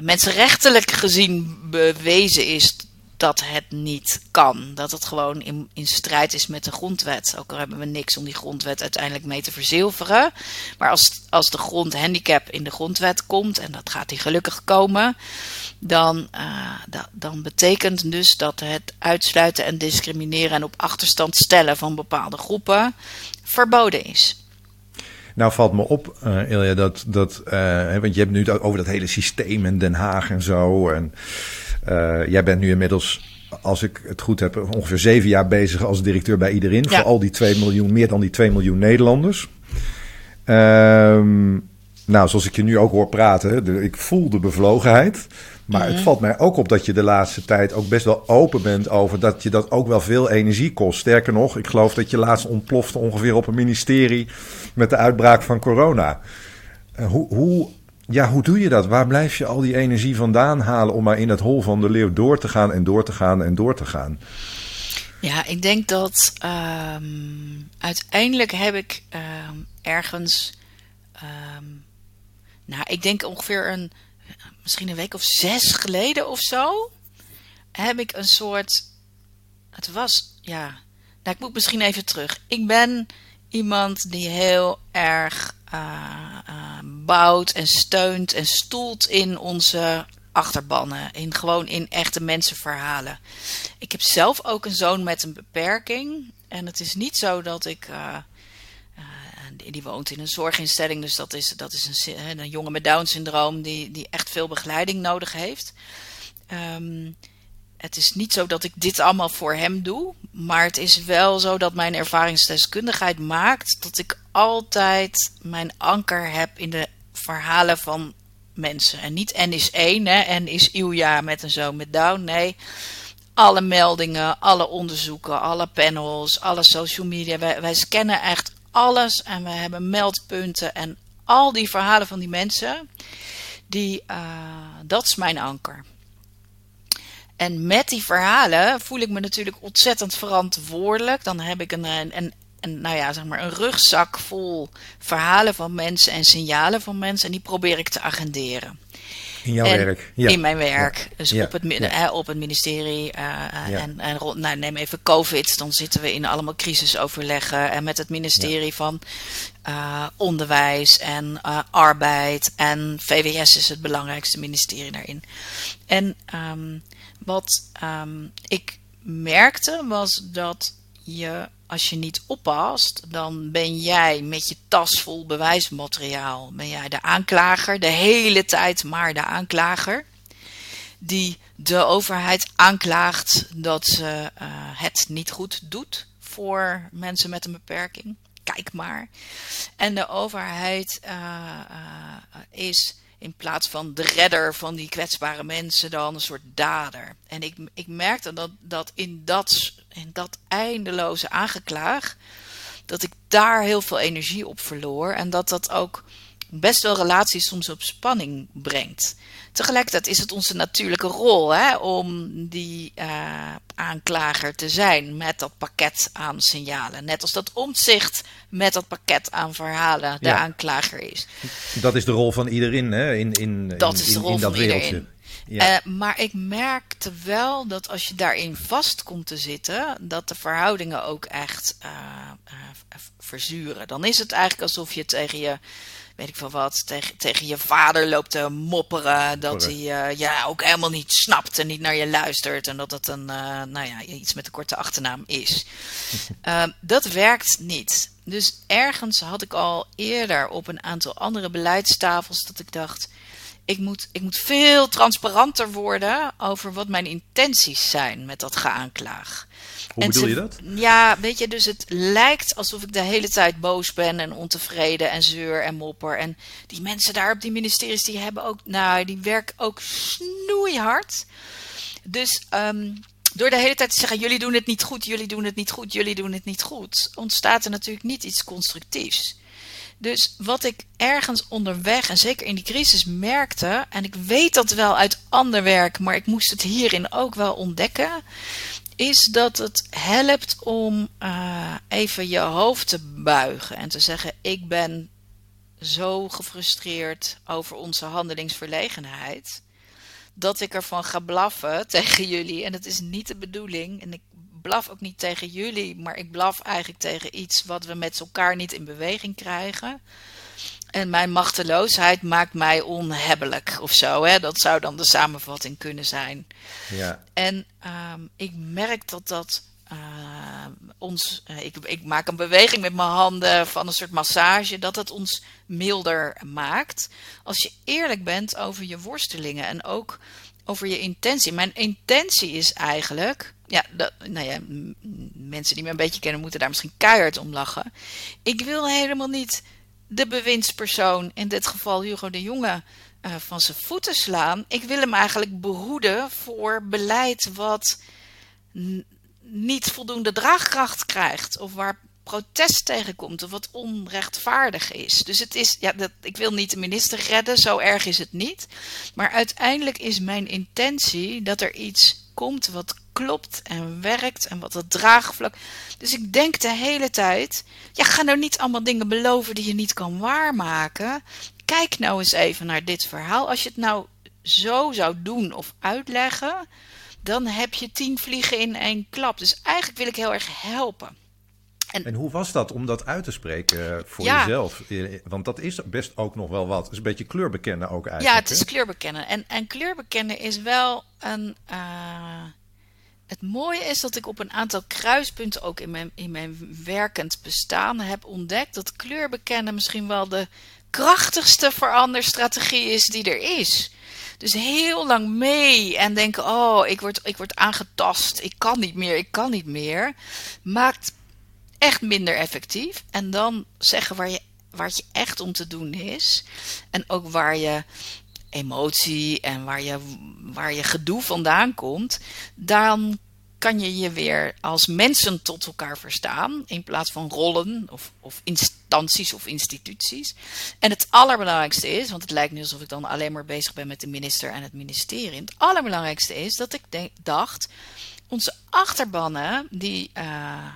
mensenrechtelijk gezien bewezen is dat het niet kan. Dat het gewoon in, in strijd is met de grondwet. Ook al hebben we niks om die grondwet uiteindelijk mee te verzilveren. Maar als, als de grondhandicap in de grondwet komt, en dat gaat die gelukkig komen, dan, da, dan betekent dus dat het uitsluiten en discrimineren en op achterstand stellen van bepaalde groepen verboden is. Nou valt me op, uh, Ilja, dat, dat uh, want je hebt nu over dat hele systeem in Den Haag en zo. En uh, jij bent nu inmiddels, als ik het goed heb, ongeveer zeven jaar bezig als directeur bij iedereen. Ja. Voor al die 2 miljoen, meer dan die 2 miljoen Nederlanders. Um, nou, zoals ik je nu ook hoor praten, de, ik voel de bevlogenheid. Maar het mhm. valt mij ook op dat je de laatste tijd ook best wel open bent over dat je dat ook wel veel energie kost. Sterker nog, ik geloof dat je laatst ontplofte ongeveer op een ministerie met de uitbraak van corona. Uh, hoe, hoe ja, hoe doe je dat? Waar blijf je al die energie vandaan halen om maar in het hol van de leeuw door te gaan en door te gaan en door te gaan? Ja, ik denk dat um, uiteindelijk heb ik um, ergens, um, nou, ik denk ongeveer een, misschien een week of zes geleden of zo, heb ik een soort, het was, ja, nou, ik moet misschien even terug. Ik ben iemand die heel erg bouwt en steunt en stoelt in onze achterbannen. In, gewoon in echte mensenverhalen. Ik heb zelf ook een zoon met een beperking. En het is niet zo dat ik. Uh, die woont in een zorginstelling, dus dat is, dat is een, een jongen met Down-syndroom die, die echt veel begeleiding nodig heeft. Um, het is niet zo dat ik dit allemaal voor hem doe, maar het is wel zo dat mijn ervaringsdeskundigheid maakt dat ik altijd mijn anker heb in de verhalen van mensen. En niet N is één, hè, N is Ilja met een zoon met Down. Nee, alle meldingen, alle onderzoeken, alle panels, alle social media. Wij, wij scannen echt alles en we hebben meldpunten en al die verhalen van die mensen. Die, uh, dat is mijn anker. En met die verhalen voel ik me natuurlijk ontzettend verantwoordelijk. Dan heb ik een, een, een, nou ja, zeg maar een rugzak vol verhalen van mensen en signalen van mensen. En die probeer ik te agenderen. In jouw werk? Ja. In mijn werk. Dus Op, het, op het ministerie. Uh, en, en nou, neem even COVID. Dan zitten we in allemaal crisisoverleggen. En met het ministerie van uh, onderwijs en uh, arbeid. En VWS is het belangrijkste ministerie daarin. En um, wat um, ik merkte was dat je, als je niet oppast, dan ben jij met je tas vol bewijsmateriaal, ben jij de aanklager, de hele tijd maar de aanklager, die de overheid aanklaagt dat ze uh, het niet goed doet voor mensen met een beperking. Kijk maar. En de overheid uh, uh, is in plaats van de redder van die kwetsbare mensen dan een soort dader. En ik, ik merkte dat, dat in, dat in dat eindeloze aangeklaag, dat ik daar heel veel energie op verloor. En dat dat ook best wel relaties soms op spanning brengt. Tegelijkertijd is het onze natuurlijke rol hè, om die uh, aanklager te zijn met dat pakket aan signalen. Net als dat omzicht met dat pakket aan verhalen de aanklager is. Dat is de rol van iedereen hè, in, in, dat is de rol in, dat van wereldje. Iedereen. Ja. Uh, maar ik merkte wel dat als je daarin vast komt te zitten, dat de verhoudingen ook echt uh, verzuren. Dan is het eigenlijk alsof je tegen je weet ik veel wat, tegen, tegen je vader loopt te mopperen. Dat hij uh, ja, ook helemaal niet snapt en niet naar je luistert. En dat het een, uh, nou ja, iets met een korte achternaam is. uh, dat werkt niet. Dus ergens had ik al eerder op een aantal andere beleidstafels dat ik dacht. Ik moet, ik moet veel transparanter worden over wat mijn intenties zijn met dat geaanklaag. Hoe en bedoel ze- je dat? Ja, weet je, dus het lijkt alsof ik de hele tijd boos ben en ontevreden en zeur en mopper. En die mensen daar op die ministeries, die hebben ook, nou, die werken ook snoeihard. Dus ehm, door de hele tijd te zeggen, jullie doen het niet goed, jullie doen het niet goed, jullie doen het niet goed, ontstaat er natuurlijk niet iets constructiefs. Dus wat ik ergens onderweg, en zeker in die crisis, merkte, en ik weet dat wel uit ander werk, maar ik moest het hierin ook wel ontdekken, is dat het helpt om uh, even je hoofd te buigen en te zeggen: Ik ben zo gefrustreerd over onze handelingsverlegenheid. Dat ik ervan ga blaffen tegen jullie. En dat is niet de bedoeling. En ik blaf ook niet tegen jullie, maar ik blaf eigenlijk tegen iets wat we met elkaar niet in beweging krijgen. En mijn machteloosheid maakt mij onhebbelijk of zo. Hè? Dat zou dan de samenvatting kunnen zijn. Ja. En um, ik merk dat dat uh, ons. Uh, ik, ik, maak een beweging met mijn handen van een soort massage. Dat het ons milder maakt. Als je eerlijk bent over je worstelingen en ook over je intentie. Mijn intentie is eigenlijk. Ja, dat, nou ja, mensen die me een beetje kennen moeten daar misschien keihard om lachen. Ik wil helemaal niet de bewindspersoon, in dit geval Hugo de Jonge, uh, van zijn voeten slaan. Ik wil hem eigenlijk behoeden voor beleid wat niet voldoende draagkracht krijgt. Of waar protest tegenkomt of wat onrechtvaardig is. Dus het is, ja, dat, ik wil niet de minister redden, zo erg is het niet. Maar uiteindelijk is mijn intentie dat er iets komt wat klopt en werkt en wat het draagvlak. Dus ik denk de hele tijd, ja, ga nou niet allemaal dingen beloven die je niet kan waarmaken. Kijk nou eens even naar dit verhaal. Als je het nou zo zou doen of uitleggen, dan heb je tien vliegen in één klap. Dus eigenlijk wil ik heel erg helpen. En, en, hoe was dat om dat uit te spreken voor ja. jezelf? Want dat is best ook nog wel wat. Het is een beetje kleurbekennen ook eigenlijk. Ja, het is kleurbekennen. En, en kleurbekennen is wel een... Uh, het mooie is dat ik op een aantal kruispunten ook in mijn, in mijn werkend bestaan heb ontdekt... dat kleurbekennen misschien wel de krachtigste veranderstrategie is die er is. Dus heel lang mee en denken: oh, ik word, ik word aangetast, ik kan niet meer, ik kan niet meer. Maakt echt minder effectief. En dan zeggen waar, je, waar je echt om te doen is. En ook waar je emotie en waar je, waar je gedoe vandaan komt. Dan kan je je weer als mensen tot elkaar verstaan. In plaats van rollen of, of instanties of instituties. En het allerbelangrijkste is, want het lijkt nu alsof ik dan alleen maar bezig ben met de minister en het ministerie. Het allerbelangrijkste is dat ik dacht. Onze achterbannen, die uh,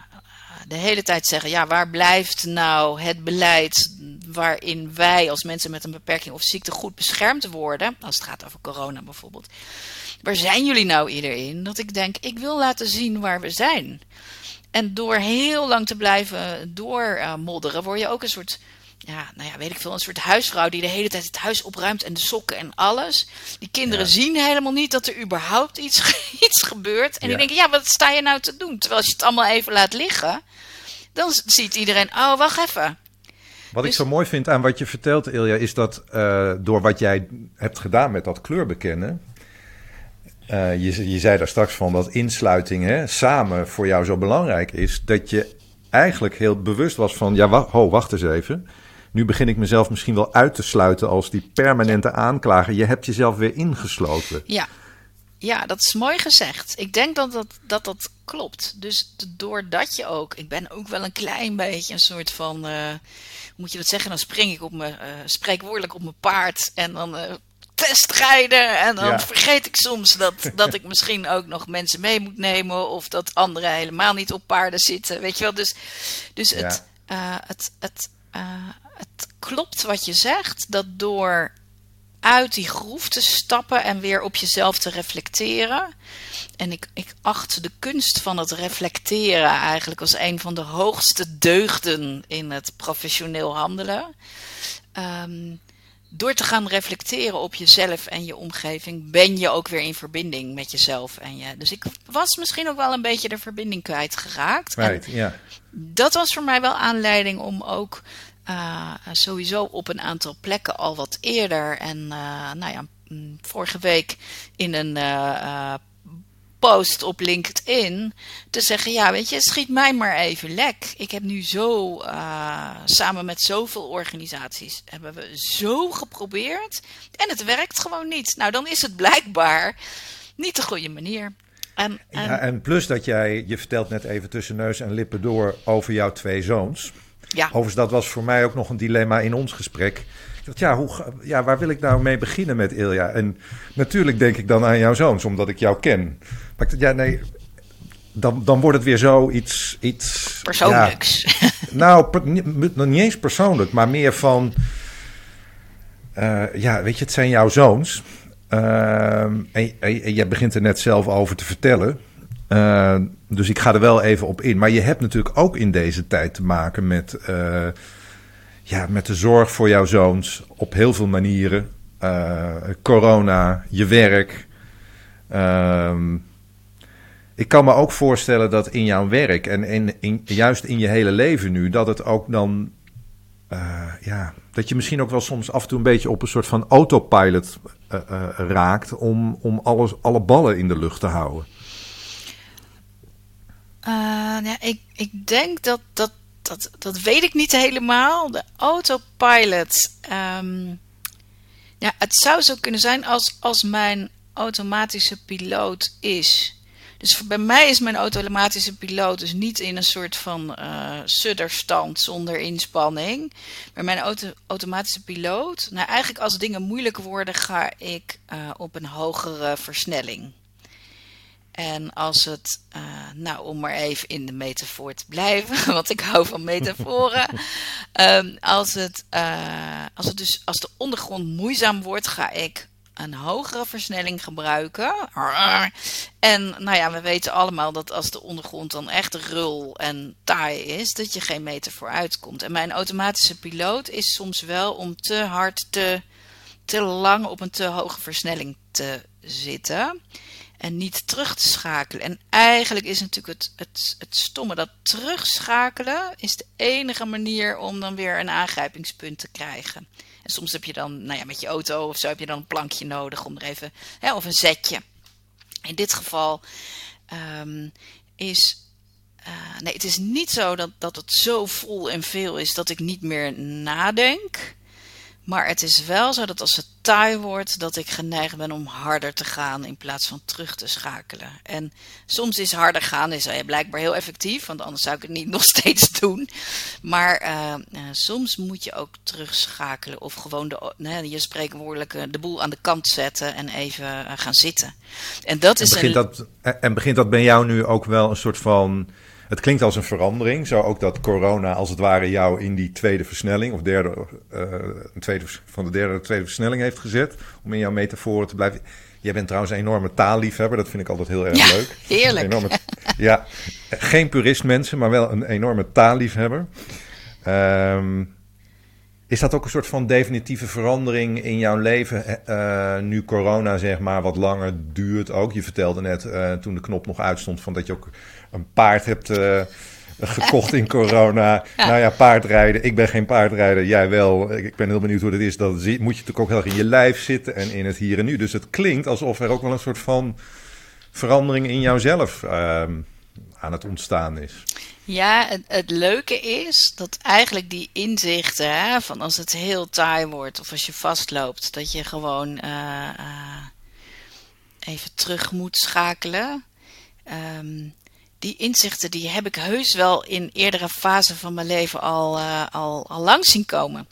de hele tijd zeggen: ja, waar blijft nou het beleid waarin wij als mensen met een beperking of ziekte goed beschermd worden? Als het gaat over corona bijvoorbeeld. Waar zijn jullie nou iedereen? Dat ik denk: ik wil laten zien waar we zijn. En door heel lang te blijven doormodderen, word je ook een soort. Ja, nou ja, weet ik veel, een soort huisvrouw die de hele tijd het huis opruimt en de sokken en alles. Die kinderen ja. zien helemaal niet dat er überhaupt iets, iets gebeurt. En ja. die denken, ja, wat sta je nou te doen? Terwijl als je het allemaal even laat liggen, dan ziet iedereen, oh, wacht even. Wat dus... ik zo mooi vind aan wat je vertelt, Ilja, is dat uh, door wat jij hebt gedaan met dat kleurbekennen. Uh, je, je zei daar straks van dat insluiting hè, samen voor jou zo belangrijk is. Dat je eigenlijk heel bewust was van, ja, wacht, ho, wacht eens even. Nu begin ik mezelf misschien wel uit te sluiten als die permanente aanklager. Je hebt jezelf weer ingesloten. Ja. Ja, dat is mooi gezegd. Ik denk dat dat, dat, dat klopt. Dus doordat je ook, ik ben ook wel een klein beetje een soort van, uh, moet je dat zeggen, dan spring ik op mijn, uh, spreekwoordelijk op mijn paard en dan uh, testrijden. En dan vergeet ik soms dat, dat ik misschien ook nog mensen mee moet nemen of dat anderen helemaal niet op paarden zitten. Weet je wel, dus, dus het, het, het, het klopt wat je zegt, dat door uit die groef te stappen en weer op jezelf te reflecteren. En ik, ik acht de kunst van het reflecteren eigenlijk als een van de hoogste deugden in het professioneel handelen. Ehm, door te gaan reflecteren op jezelf en je omgeving, ben je ook weer in verbinding met jezelf en je. Dus ik was misschien ook wel een beetje de verbinding kwijtgeraakt. Right, ja. Dat was voor mij wel aanleiding om ook uh, sowieso op een aantal plekken al wat eerder. En uh, nou ja, mm, vorige week in een uh, post op LinkedIn te zeggen: Ja, weet je, schiet mij maar even lek. Ik heb nu zo, samen met zoveel organisaties, hebben we zo geprobeerd. En het werkt gewoon niet. Nou, dan is het blijkbaar niet de goede manier. En, en... Ja, en plus dat jij, je vertelt net even tussen neus en lippen door over jouw twee zoons. Ja. Overigens, dat was voor mij ook nog een dilemma in ons gesprek. Ik dacht, ja, hoe, ja, waar wil ik nou mee beginnen met Ilja? En natuurlijk denk ik dan aan jouw zoons, omdat ik jou ken. Maar ik dacht, ja, nee, dan, dan wordt het weer zo iets... iets Persoonlijks. Ja, nou, niet, niet eens persoonlijk, maar meer van... Uh, ja, weet je, het zijn jouw zoons. Uh, en, en, en jij begint er net zelf over te vertellen. Uh, dus ik ga er wel even op in. Maar je hebt natuurlijk ook in deze tijd te maken met, uh, ja, met de zorg voor jouw zoons op heel veel manieren. Uh, corona, je werk. Ehm, ik kan me ook voorstellen dat in jouw werk en in, in, juist in je hele leven nu, dat het ook dan. ja, dat je misschien ook wel soms af en toe een beetje op een soort van autopilot raakt om, om alles, alle ballen in de lucht te houden. Uh, ja, ik, ik denk dat, dat, dat, dat weet ik niet helemaal. De autopilot. Um, ja, het zou zo kunnen zijn als, als mijn automatische piloot is. Dus bij mij is mijn automatische piloot dus niet in een soort van uh, sudderstand zonder inspanning. Maar mijn auto automatische piloot, nou eigenlijk als dingen moeilijk worden, ga ik uh, op een hogere versnelling. En als het, uh, nou om maar even in de metafoor te blijven, want ik hou van metaforen. um, als, het, uh, als het dus als de ondergrond moeizaam wordt, ga ik een hogere versnelling gebruiken. En nou ja, we weten allemaal dat als de ondergrond dan echt rul en taai is, dat je geen meter vooruit komt. En mijn automatische piloot is soms wel om te hard, te, te lang op een te hoge versnelling te zitten en niet terug te schakelen. En eigenlijk is natuurlijk het, het, het stomme dat terugschakelen is de enige manier om dan weer een aangrijpingspunt te krijgen. En soms heb je dan, nou ja, met je auto of zo heb je dan een plankje nodig om er even, hè, of een zetje. In dit geval um, is. Uh, nee, het is niet zo dat, dat het zo vol en veel is dat ik niet meer nadenk. Maar het is wel zo dat als het taai wordt, dat ik geneigd ben om harder te gaan in plaats van terug te schakelen. En soms is harder gaan is blijkbaar heel effectief, want anders zou ik het niet nog steeds doen. Maar uh, uh, soms moet je ook terugschakelen of gewoon de, je spreekwoordelijke de boel aan de kant zetten en even eh, gaan zitten. En dat is begint een... dat, en begint dat bij jou nu ook wel een soort van het klinkt als een verandering. Zo ook dat corona als het ware jou in die tweede versnelling, of derde, uh, tweede, van de derde tweede versnelling heeft gezet. Om in jouw metaforen te blijven. Jij bent trouwens een enorme taalliefhebber. Dat vind ik altijd heel erg ja, leuk. Heerlijk. Enorme, ja, geen purist mensen, maar wel een enorme taalliefhebber. Um, is dat ook een soort van definitieve verandering in jouw leven? Uh, nu corona zeg maar wat langer duurt ook. Je vertelde net uh, toen de knop nog uitstond van dat je ook een paard hebt uh, gekocht in corona. Nou ja, paardrijden. Ik ben geen paardrijder, jij wel. Ik ben heel benieuwd hoe dat is. Dat moet je natuurlijk ook heel erg in je lijf zitten en in het hier en nu. Dus het klinkt alsof er ook wel een soort van verandering in jouzelf aan het ontstaan is. Ja, het, het, leuke is dat eigenlijk die inzichten, hè, van als het heel taai wordt of als je vastloopt, dat je gewoon uh, uh, even terug moet schakelen. Ehm, die inzichten die heb ik heus wel in eerdere fasen van mijn leven al, uh, al, al lang zien komen.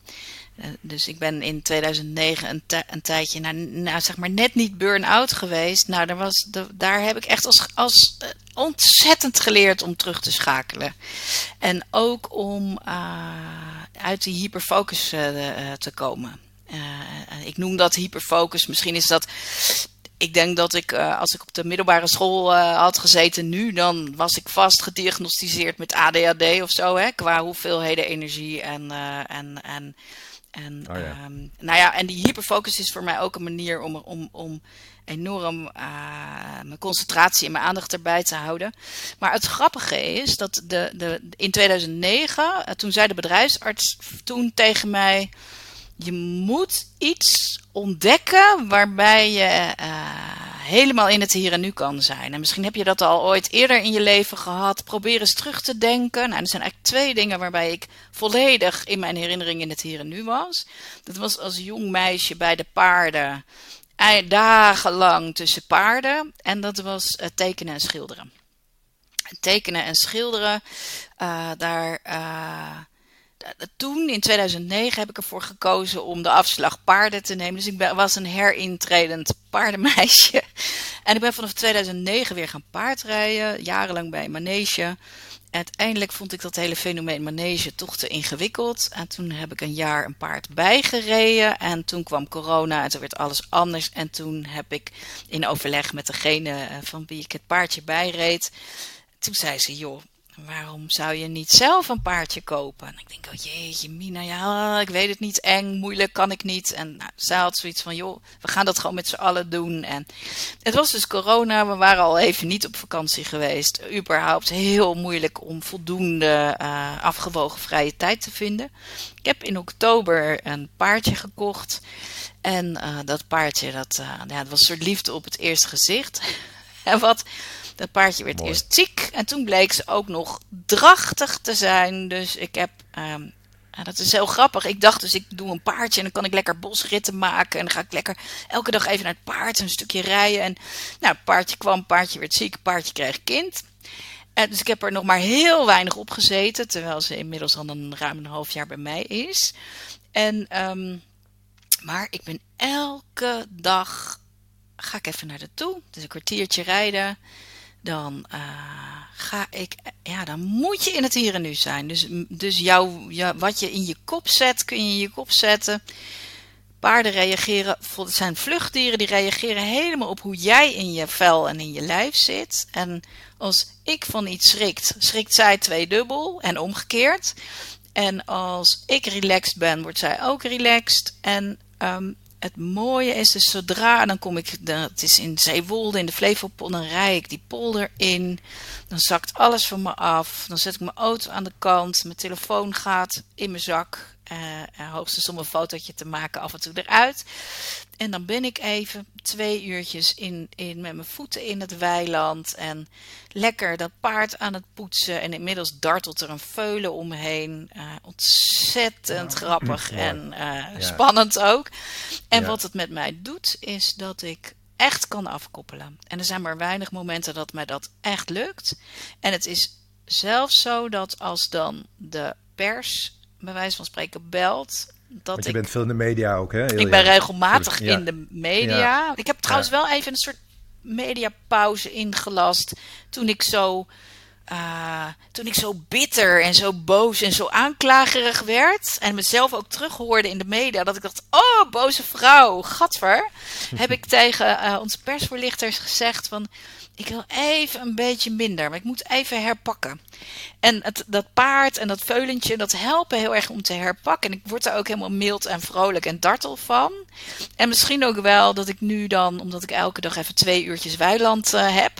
Uh, dus ik ben in 2009 een, een tijdje, nou, nou, zeg maar net niet burn-out geweest. Nou, daar, was de, daar heb ik echt als, als uh, ontzettend geleerd om terug te schakelen. En ook om uit die hyperfocus te komen. ik noem dat hyperfocus. Misschien is dat ik denk dat ik, uh, als ik op de middelbare school uh, had gezeten nu, dan was ik vast gediagnosticeerd met ADHD of zo, hè, qua hoeveelheden energie en. Uh, en, en en, oh ja. um, nou ja, en die hyperfocus is voor mij ook een manier om, om, om enorm mijn concentratie en mijn aandacht erbij te houden. Maar het grappige is dat de, de, in 2009, toen zei de bedrijfsarts toen tegen mij je moet iets ontdekken waarbij je uh, helemaal in het hier en nu kan zijn. En misschien heb je dat al ooit eerder in je leven gehad. Probeer eens terug te denken. Nou, er zijn eigenlijk twee dingen waarbij ik volledig in mijn herinnering in het hier en nu was. Dat was als jong meisje bij de paarden. Dagenlang tussen paarden. En dat was uh, tekenen en schilderen. Tekenen en schilderen, uh, daar toen, in 2009, heb ik ervoor gekozen om de afslag paarden te nemen. Dus ik was een herintredend paardenmeisje. En ik ben vanaf 2009 weer gaan paardrijden, jarenlang bij manege. Uiteindelijk vond ik dat hele fenomeen manege toch te ingewikkeld. En toen heb ik een jaar een paard bijgereden. En toen kwam corona en toen werd alles anders. En toen heb ik in overleg met degene eh, van wie ik het paardje bijreed. Toen zei ze, joh, waarom zou je niet zelf een paardje kopen? En ik denk, oh jeetje, Mina, ja, ik weet het niet, eng, moeilijk, kan ik niet. En nou, zij had zoiets van, joh, we gaan dat gewoon met z'n allen doen. En het was dus corona, we waren al even niet op vakantie geweest. Überhaupt heel moeilijk om voldoende uh, afgewogen vrije tijd te vinden. Ik heb in oktober een paardje gekocht. En uh, dat paardje, dat, uh, ja, dat was een soort liefde op het eerste gezicht. en wat dat paardje werd eerst ziek en toen bleek ze ook nog drachtig te zijn. Dus ik heb. Um, dat is heel grappig. Ik dacht dus, ik doe een paardje en dan kan ik lekker bosritten maken. En dan ga ik lekker elke dag even naar het paard, een stukje rijden. En nou, paardje kwam, paardje werd ziek, paardje kreeg kind. En dus ik heb er nog maar heel weinig op gezeten. Terwijl ze inmiddels al een ruim een half jaar bij mij is. En, um, maar ik ben elke dag, ga ik even naar de toe. Dus een kwartiertje rijden dan uh, ga ik, ja, dan moet je in het hier en nu zijn. Dus, dus jouw, ja, wat je in je kop zet, kun je in je kop zetten. Paarden reageren, het zijn vluchtdieren, die reageren helemaal op hoe jij in je vel en in je lijf zit. En als ik van iets schrikt, schrikt zij tweedubbel en omgekeerd. En als ik relaxed ben, wordt zij ook relaxed. En um, het mooie is dus zodra, dan kom ik, het is in Zeewolde, in de Flevopol, dan rij ik die polder in. Dan zakt alles van me af. Dan zet ik mijn auto aan de kant. Mijn telefoon gaat in mijn zak. Uh, hoogstens om een fotootje te maken af en toe eruit. En dan ben ik even twee uurtjes in, in, met mijn voeten in het weiland. En lekker dat paard aan het poetsen. En inmiddels dartelt er een veulen omheen. Uh, ontzettend grappig en uh, spannend ook. En wat het met mij doet, is dat ik echt kan afkoppelen. En er zijn maar weinig momenten dat mij dat echt lukt. En het is zelfs zo dat als dan de pers bij wijze van spreken belt. Dat Want je bent veel in de media ook, hè? Heel ik ben regelmatig in de media. Ik heb trouwens wel even een soort mediapauze ingelast toen ik zo. Uh, toen ik zo bitter en zo boos en zo aanklagerig werd en mezelf ook terughoorde in de media, dat ik dacht, oh, boze vrouw, gatver, heb ik tegen uh, onze persvoorlichters gezegd van, ik wil even een beetje minder, maar ik moet even herpakken. En het, dat paard en dat veulentje, dat helpen heel erg om te herpakken. En ik word er ook helemaal mild en vrolijk en dartel van. En misschien ook wel dat ik nu dan, omdat ik elke dag even twee uurtjes weiland uh, heb,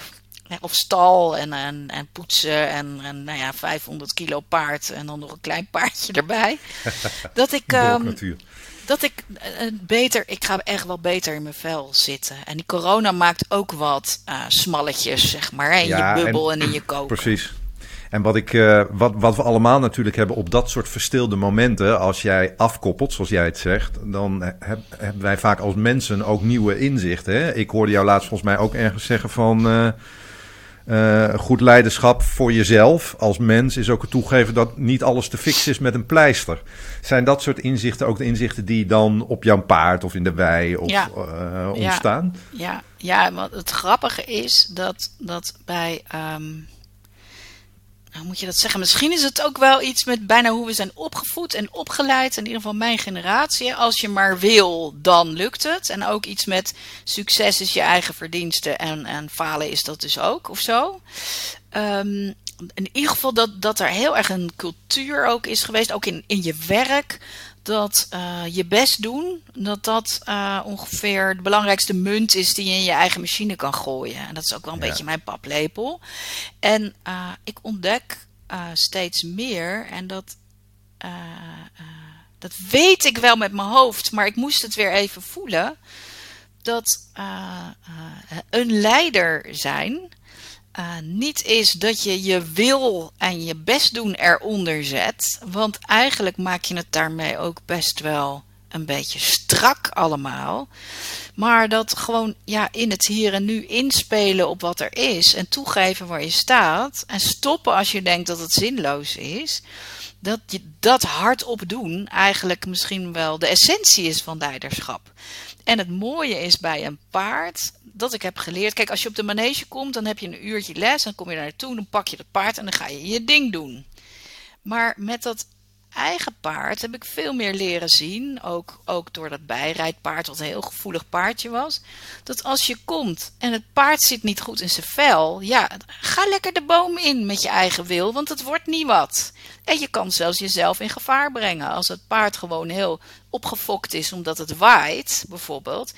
of stal en, en, en poetsen en, en nou ja, 500 kilo paard en dan nog een klein paardje erbij. dat ik... Um, dat ik uh, beter, ik ga echt wel beter in mijn vel zitten. En die corona maakt ook wat uh, smalletjes, zeg maar, in je bubbel en, in je koken. Precies. En wat, ik, uh, wat, wat we allemaal natuurlijk hebben op dat soort verstilde momenten, als jij afkoppelt, zoals jij het zegt, dan heb, hebben wij vaak als mensen ook nieuwe inzichten. Hè? Ik hoorde jou laatst volgens mij ook ergens zeggen van. Uh, uh, goed leiderschap voor jezelf als mens is ook het toegeven dat niet alles te fixen is met een pleister. Zijn dat soort inzichten ook de inzichten die dan op jouw paard of in de wei of, ja. uh, ontstaan? Ja, ja, ja, want het grappige is dat, dat bij. Um moet je dat zeggen? Misschien is het ook wel iets met bijna hoe we zijn opgevoed en opgeleid. In ieder geval mijn generatie. Als je maar wil, dan lukt het. En ook iets met succes is je eigen verdienste en, en falen is dat dus ook, of zo. Um, in ieder geval dat, dat er heel erg een cultuur ook is geweest, ook in, in je werk dat uh, je best doen, dat dat uh, ongeveer de belangrijkste munt is die je in je eigen machine kan gooien. En dat is ook wel een beetje mijn paplepel. En uh, ik ontdek steeds meer, en dat, dat weet ik wel met mijn hoofd, maar ik moest het weer even voelen, dat een leider zijn uh, niet is dat je je wil en je best doen eronder zet. Want eigenlijk maak je het daarmee ook best wel een beetje strak allemaal. Maar dat gewoon ja, in het hier en nu inspelen op wat er is. En toegeven waar je staat. En stoppen als je denkt dat het zinloos is. Dat je dat hardop doen eigenlijk misschien wel de essentie is van leiderschap. En het mooie is bij een paard dat ik heb geleerd. Kijk, als je op de manege komt, dan heb je een uurtje les. Dan kom je daar naartoe, dan pak je dat paard en dan ga je je ding doen. Maar met dat eigen paard heb ik veel meer leren zien. Ook, ook door dat bijrijdpaard, wat een heel gevoelig paardje was. Dat als je komt en het paard zit niet goed in zijn vel. Ja, ga lekker de boom in met je eigen wil, want het wordt niet wat. En je kan zelfs jezelf in gevaar brengen. Als het paard gewoon heel opgefokt is omdat het waait, bijvoorbeeld.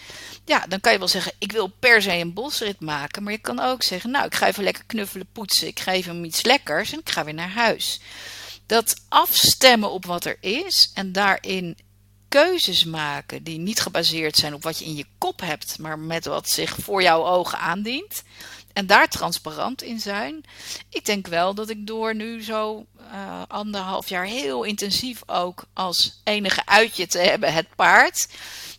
Ja, dan kan je wel zeggen, ik wil per se een bosrit maken. Maar je kan ook zeggen, nou, ik ga even lekker knuffelen, poetsen. Ik geef hem iets lekkers en ik ga weer naar huis. Dat afstemmen op wat er is en daarin keuzes maken die niet gebaseerd zijn op wat je in je kop hebt, maar met wat zich voor jouw ogen aandient. En daar transparant in zijn. Ik denk wel dat ik door nu zo uh, anderhalf jaar heel intensief ook als enige uitje te hebben het paard.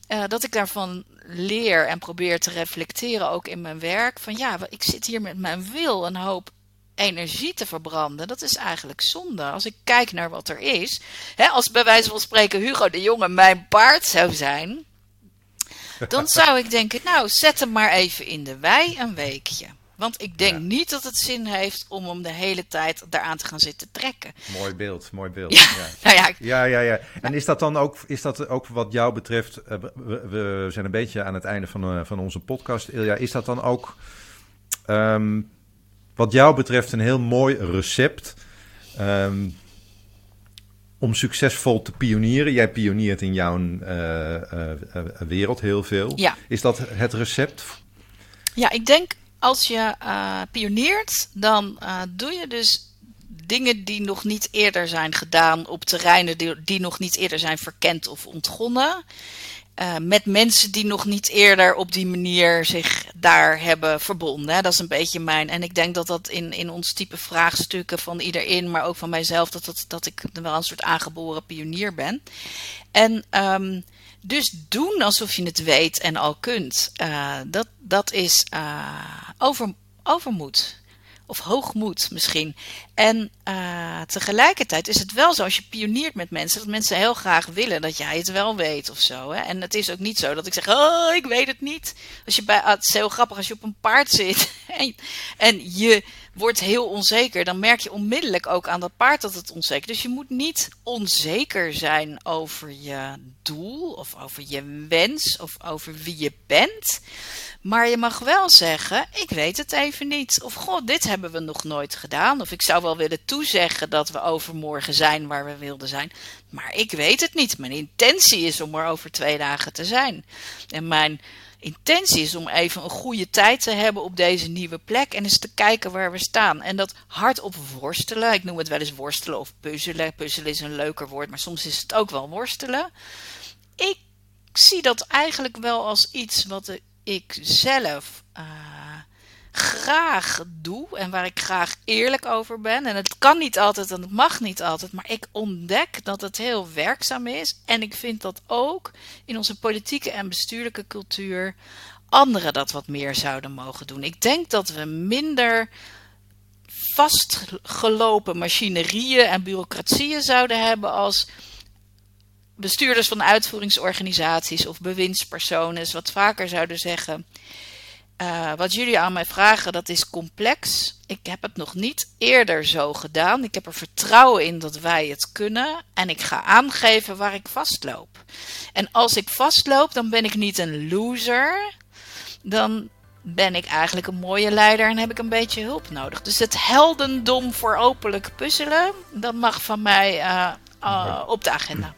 Uh, dat ik daarvan leer en probeer te reflecteren ook in mijn werk. Van ja, ik zit hier met mijn wil een hoop energie te verbranden. Dat is eigenlijk zonde. Als ik kijk naar wat er is. Hè, als bij wijze van spreken Hugo de Jonge mijn paard zou zijn. Dan zou ik denken, nou zet hem maar even in de wei een weekje. Want ik denk niet dat het zin heeft om hem de hele tijd daaraan te gaan zitten trekken. Mooi beeld, mooi beeld. Ja, ja. Nou ja, ja, ja, ja. En is dat dan ook, is dat ook wat jou betreft, uh, we, we, zijn een beetje aan het einde van, uh, van onze podcast, Ilja, is dat dan ook um, wat jou betreft een heel mooi recept um, om succesvol te pionieren? Jij pioniert in jouw uh, wereld heel veel. Ja. Is dat het recept? Ja, ik denk als je uh, pioneert, dan uh, doe je dus dingen die nog niet eerder zijn gedaan op terreinen die, nog niet eerder zijn verkend of ontgonnen. Uh, met mensen die nog niet eerder op die manier zich daar hebben verbonden. Hè. Dat is een beetje mijn. En ik denk dat dat in, in ons type vraagstukken van iedereen, maar ook van mijzelf, dat, dat, dat ik wel een soort aangeboren pionier ben. En um, dus doen alsof je het weet en al kunt, uh, dat, dat is uh, over, overmoed. Of hoogmoed misschien. En uh, tegelijkertijd is het wel zo als je pioniert met mensen, dat mensen heel graag willen dat jij het wel weet of zo. Hè? En het is ook niet zo dat ik zeg, oh, ik weet het niet. Als je bij, ah, het is heel grappig als je op een paard zit en, en je wordt heel onzeker, dan merk je onmiddellijk ook aan dat paard dat het onzeker is. Dus je moet niet onzeker zijn over je doel of over je wens of over wie je bent. Maar je mag wel zeggen: Ik weet het even niet. Of God, dit hebben we nog nooit gedaan. Of ik zou wel willen toezeggen dat we overmorgen zijn waar we wilden zijn. Maar ik weet het niet. Mijn intentie is om er over twee dagen te zijn. En mijn intentie is om even een goede tijd te hebben op deze nieuwe plek en eens te kijken waar we staan. En dat hardop worstelen, ik noem het wel eens worstelen of puzzelen. Puzzelen is een leuker woord, maar soms is het ook wel worstelen. Ik zie dat eigenlijk wel als iets wat ik zelf uh, graag doe en waar ik graag eerlijk over ben. En het kan niet altijd en het mag niet altijd, maar ik ontdek dat het heel werkzaam is. En ik vind dat ook in onze politieke en bestuurlijke cultuur anderen dat wat meer zouden mogen doen. Ik denk dat we minder vastgelopen machinerieën en bureaucratieën zouden hebben als bestuurders van uitvoeringsorganisaties of bewindspersonen wat vaker zouden zeggen. Uh, wat jullie aan mij vragen, dat is complex. Ik heb het nog niet eerder zo gedaan. Ik heb er vertrouwen in dat wij het kunnen. En ik ga aangeven waar ik vastloop. En als ik vastloop, dan ben ik niet een loser. Dan ben ik eigenlijk een mooie leider en heb ik een beetje hulp nodig. Dus het heldendom voor openlijk puzzelen, dat mag van mij uh, uh, op de agenda.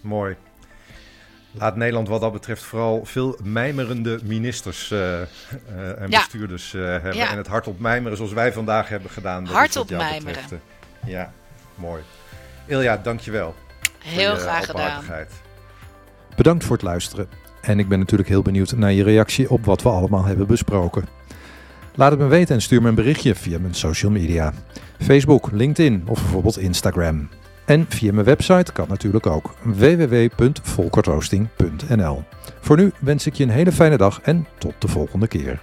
Mooi. Laat Nederland wat dat betreft vooral veel mijmerende ministers uh, uh, en ja. bestuurders uh, hebben. Ja. En het hardop mijmeren zoals wij vandaag hebben gedaan. Hardop mijmeren. Betreft, ja, mooi. Ilja, dankjewel. Heel graag gedaan. Bedankt voor het luisteren. En ik ben natuurlijk heel benieuwd naar je reactie op wat we allemaal hebben besproken. Laat het me weten en stuur me een berichtje via mijn social media. Facebook, LinkedIn of bijvoorbeeld Instagram. En via mijn website kan natuurlijk ook www.volkertroosting.nl. Voor nu wens ik je een hele fijne dag en tot de volgende keer.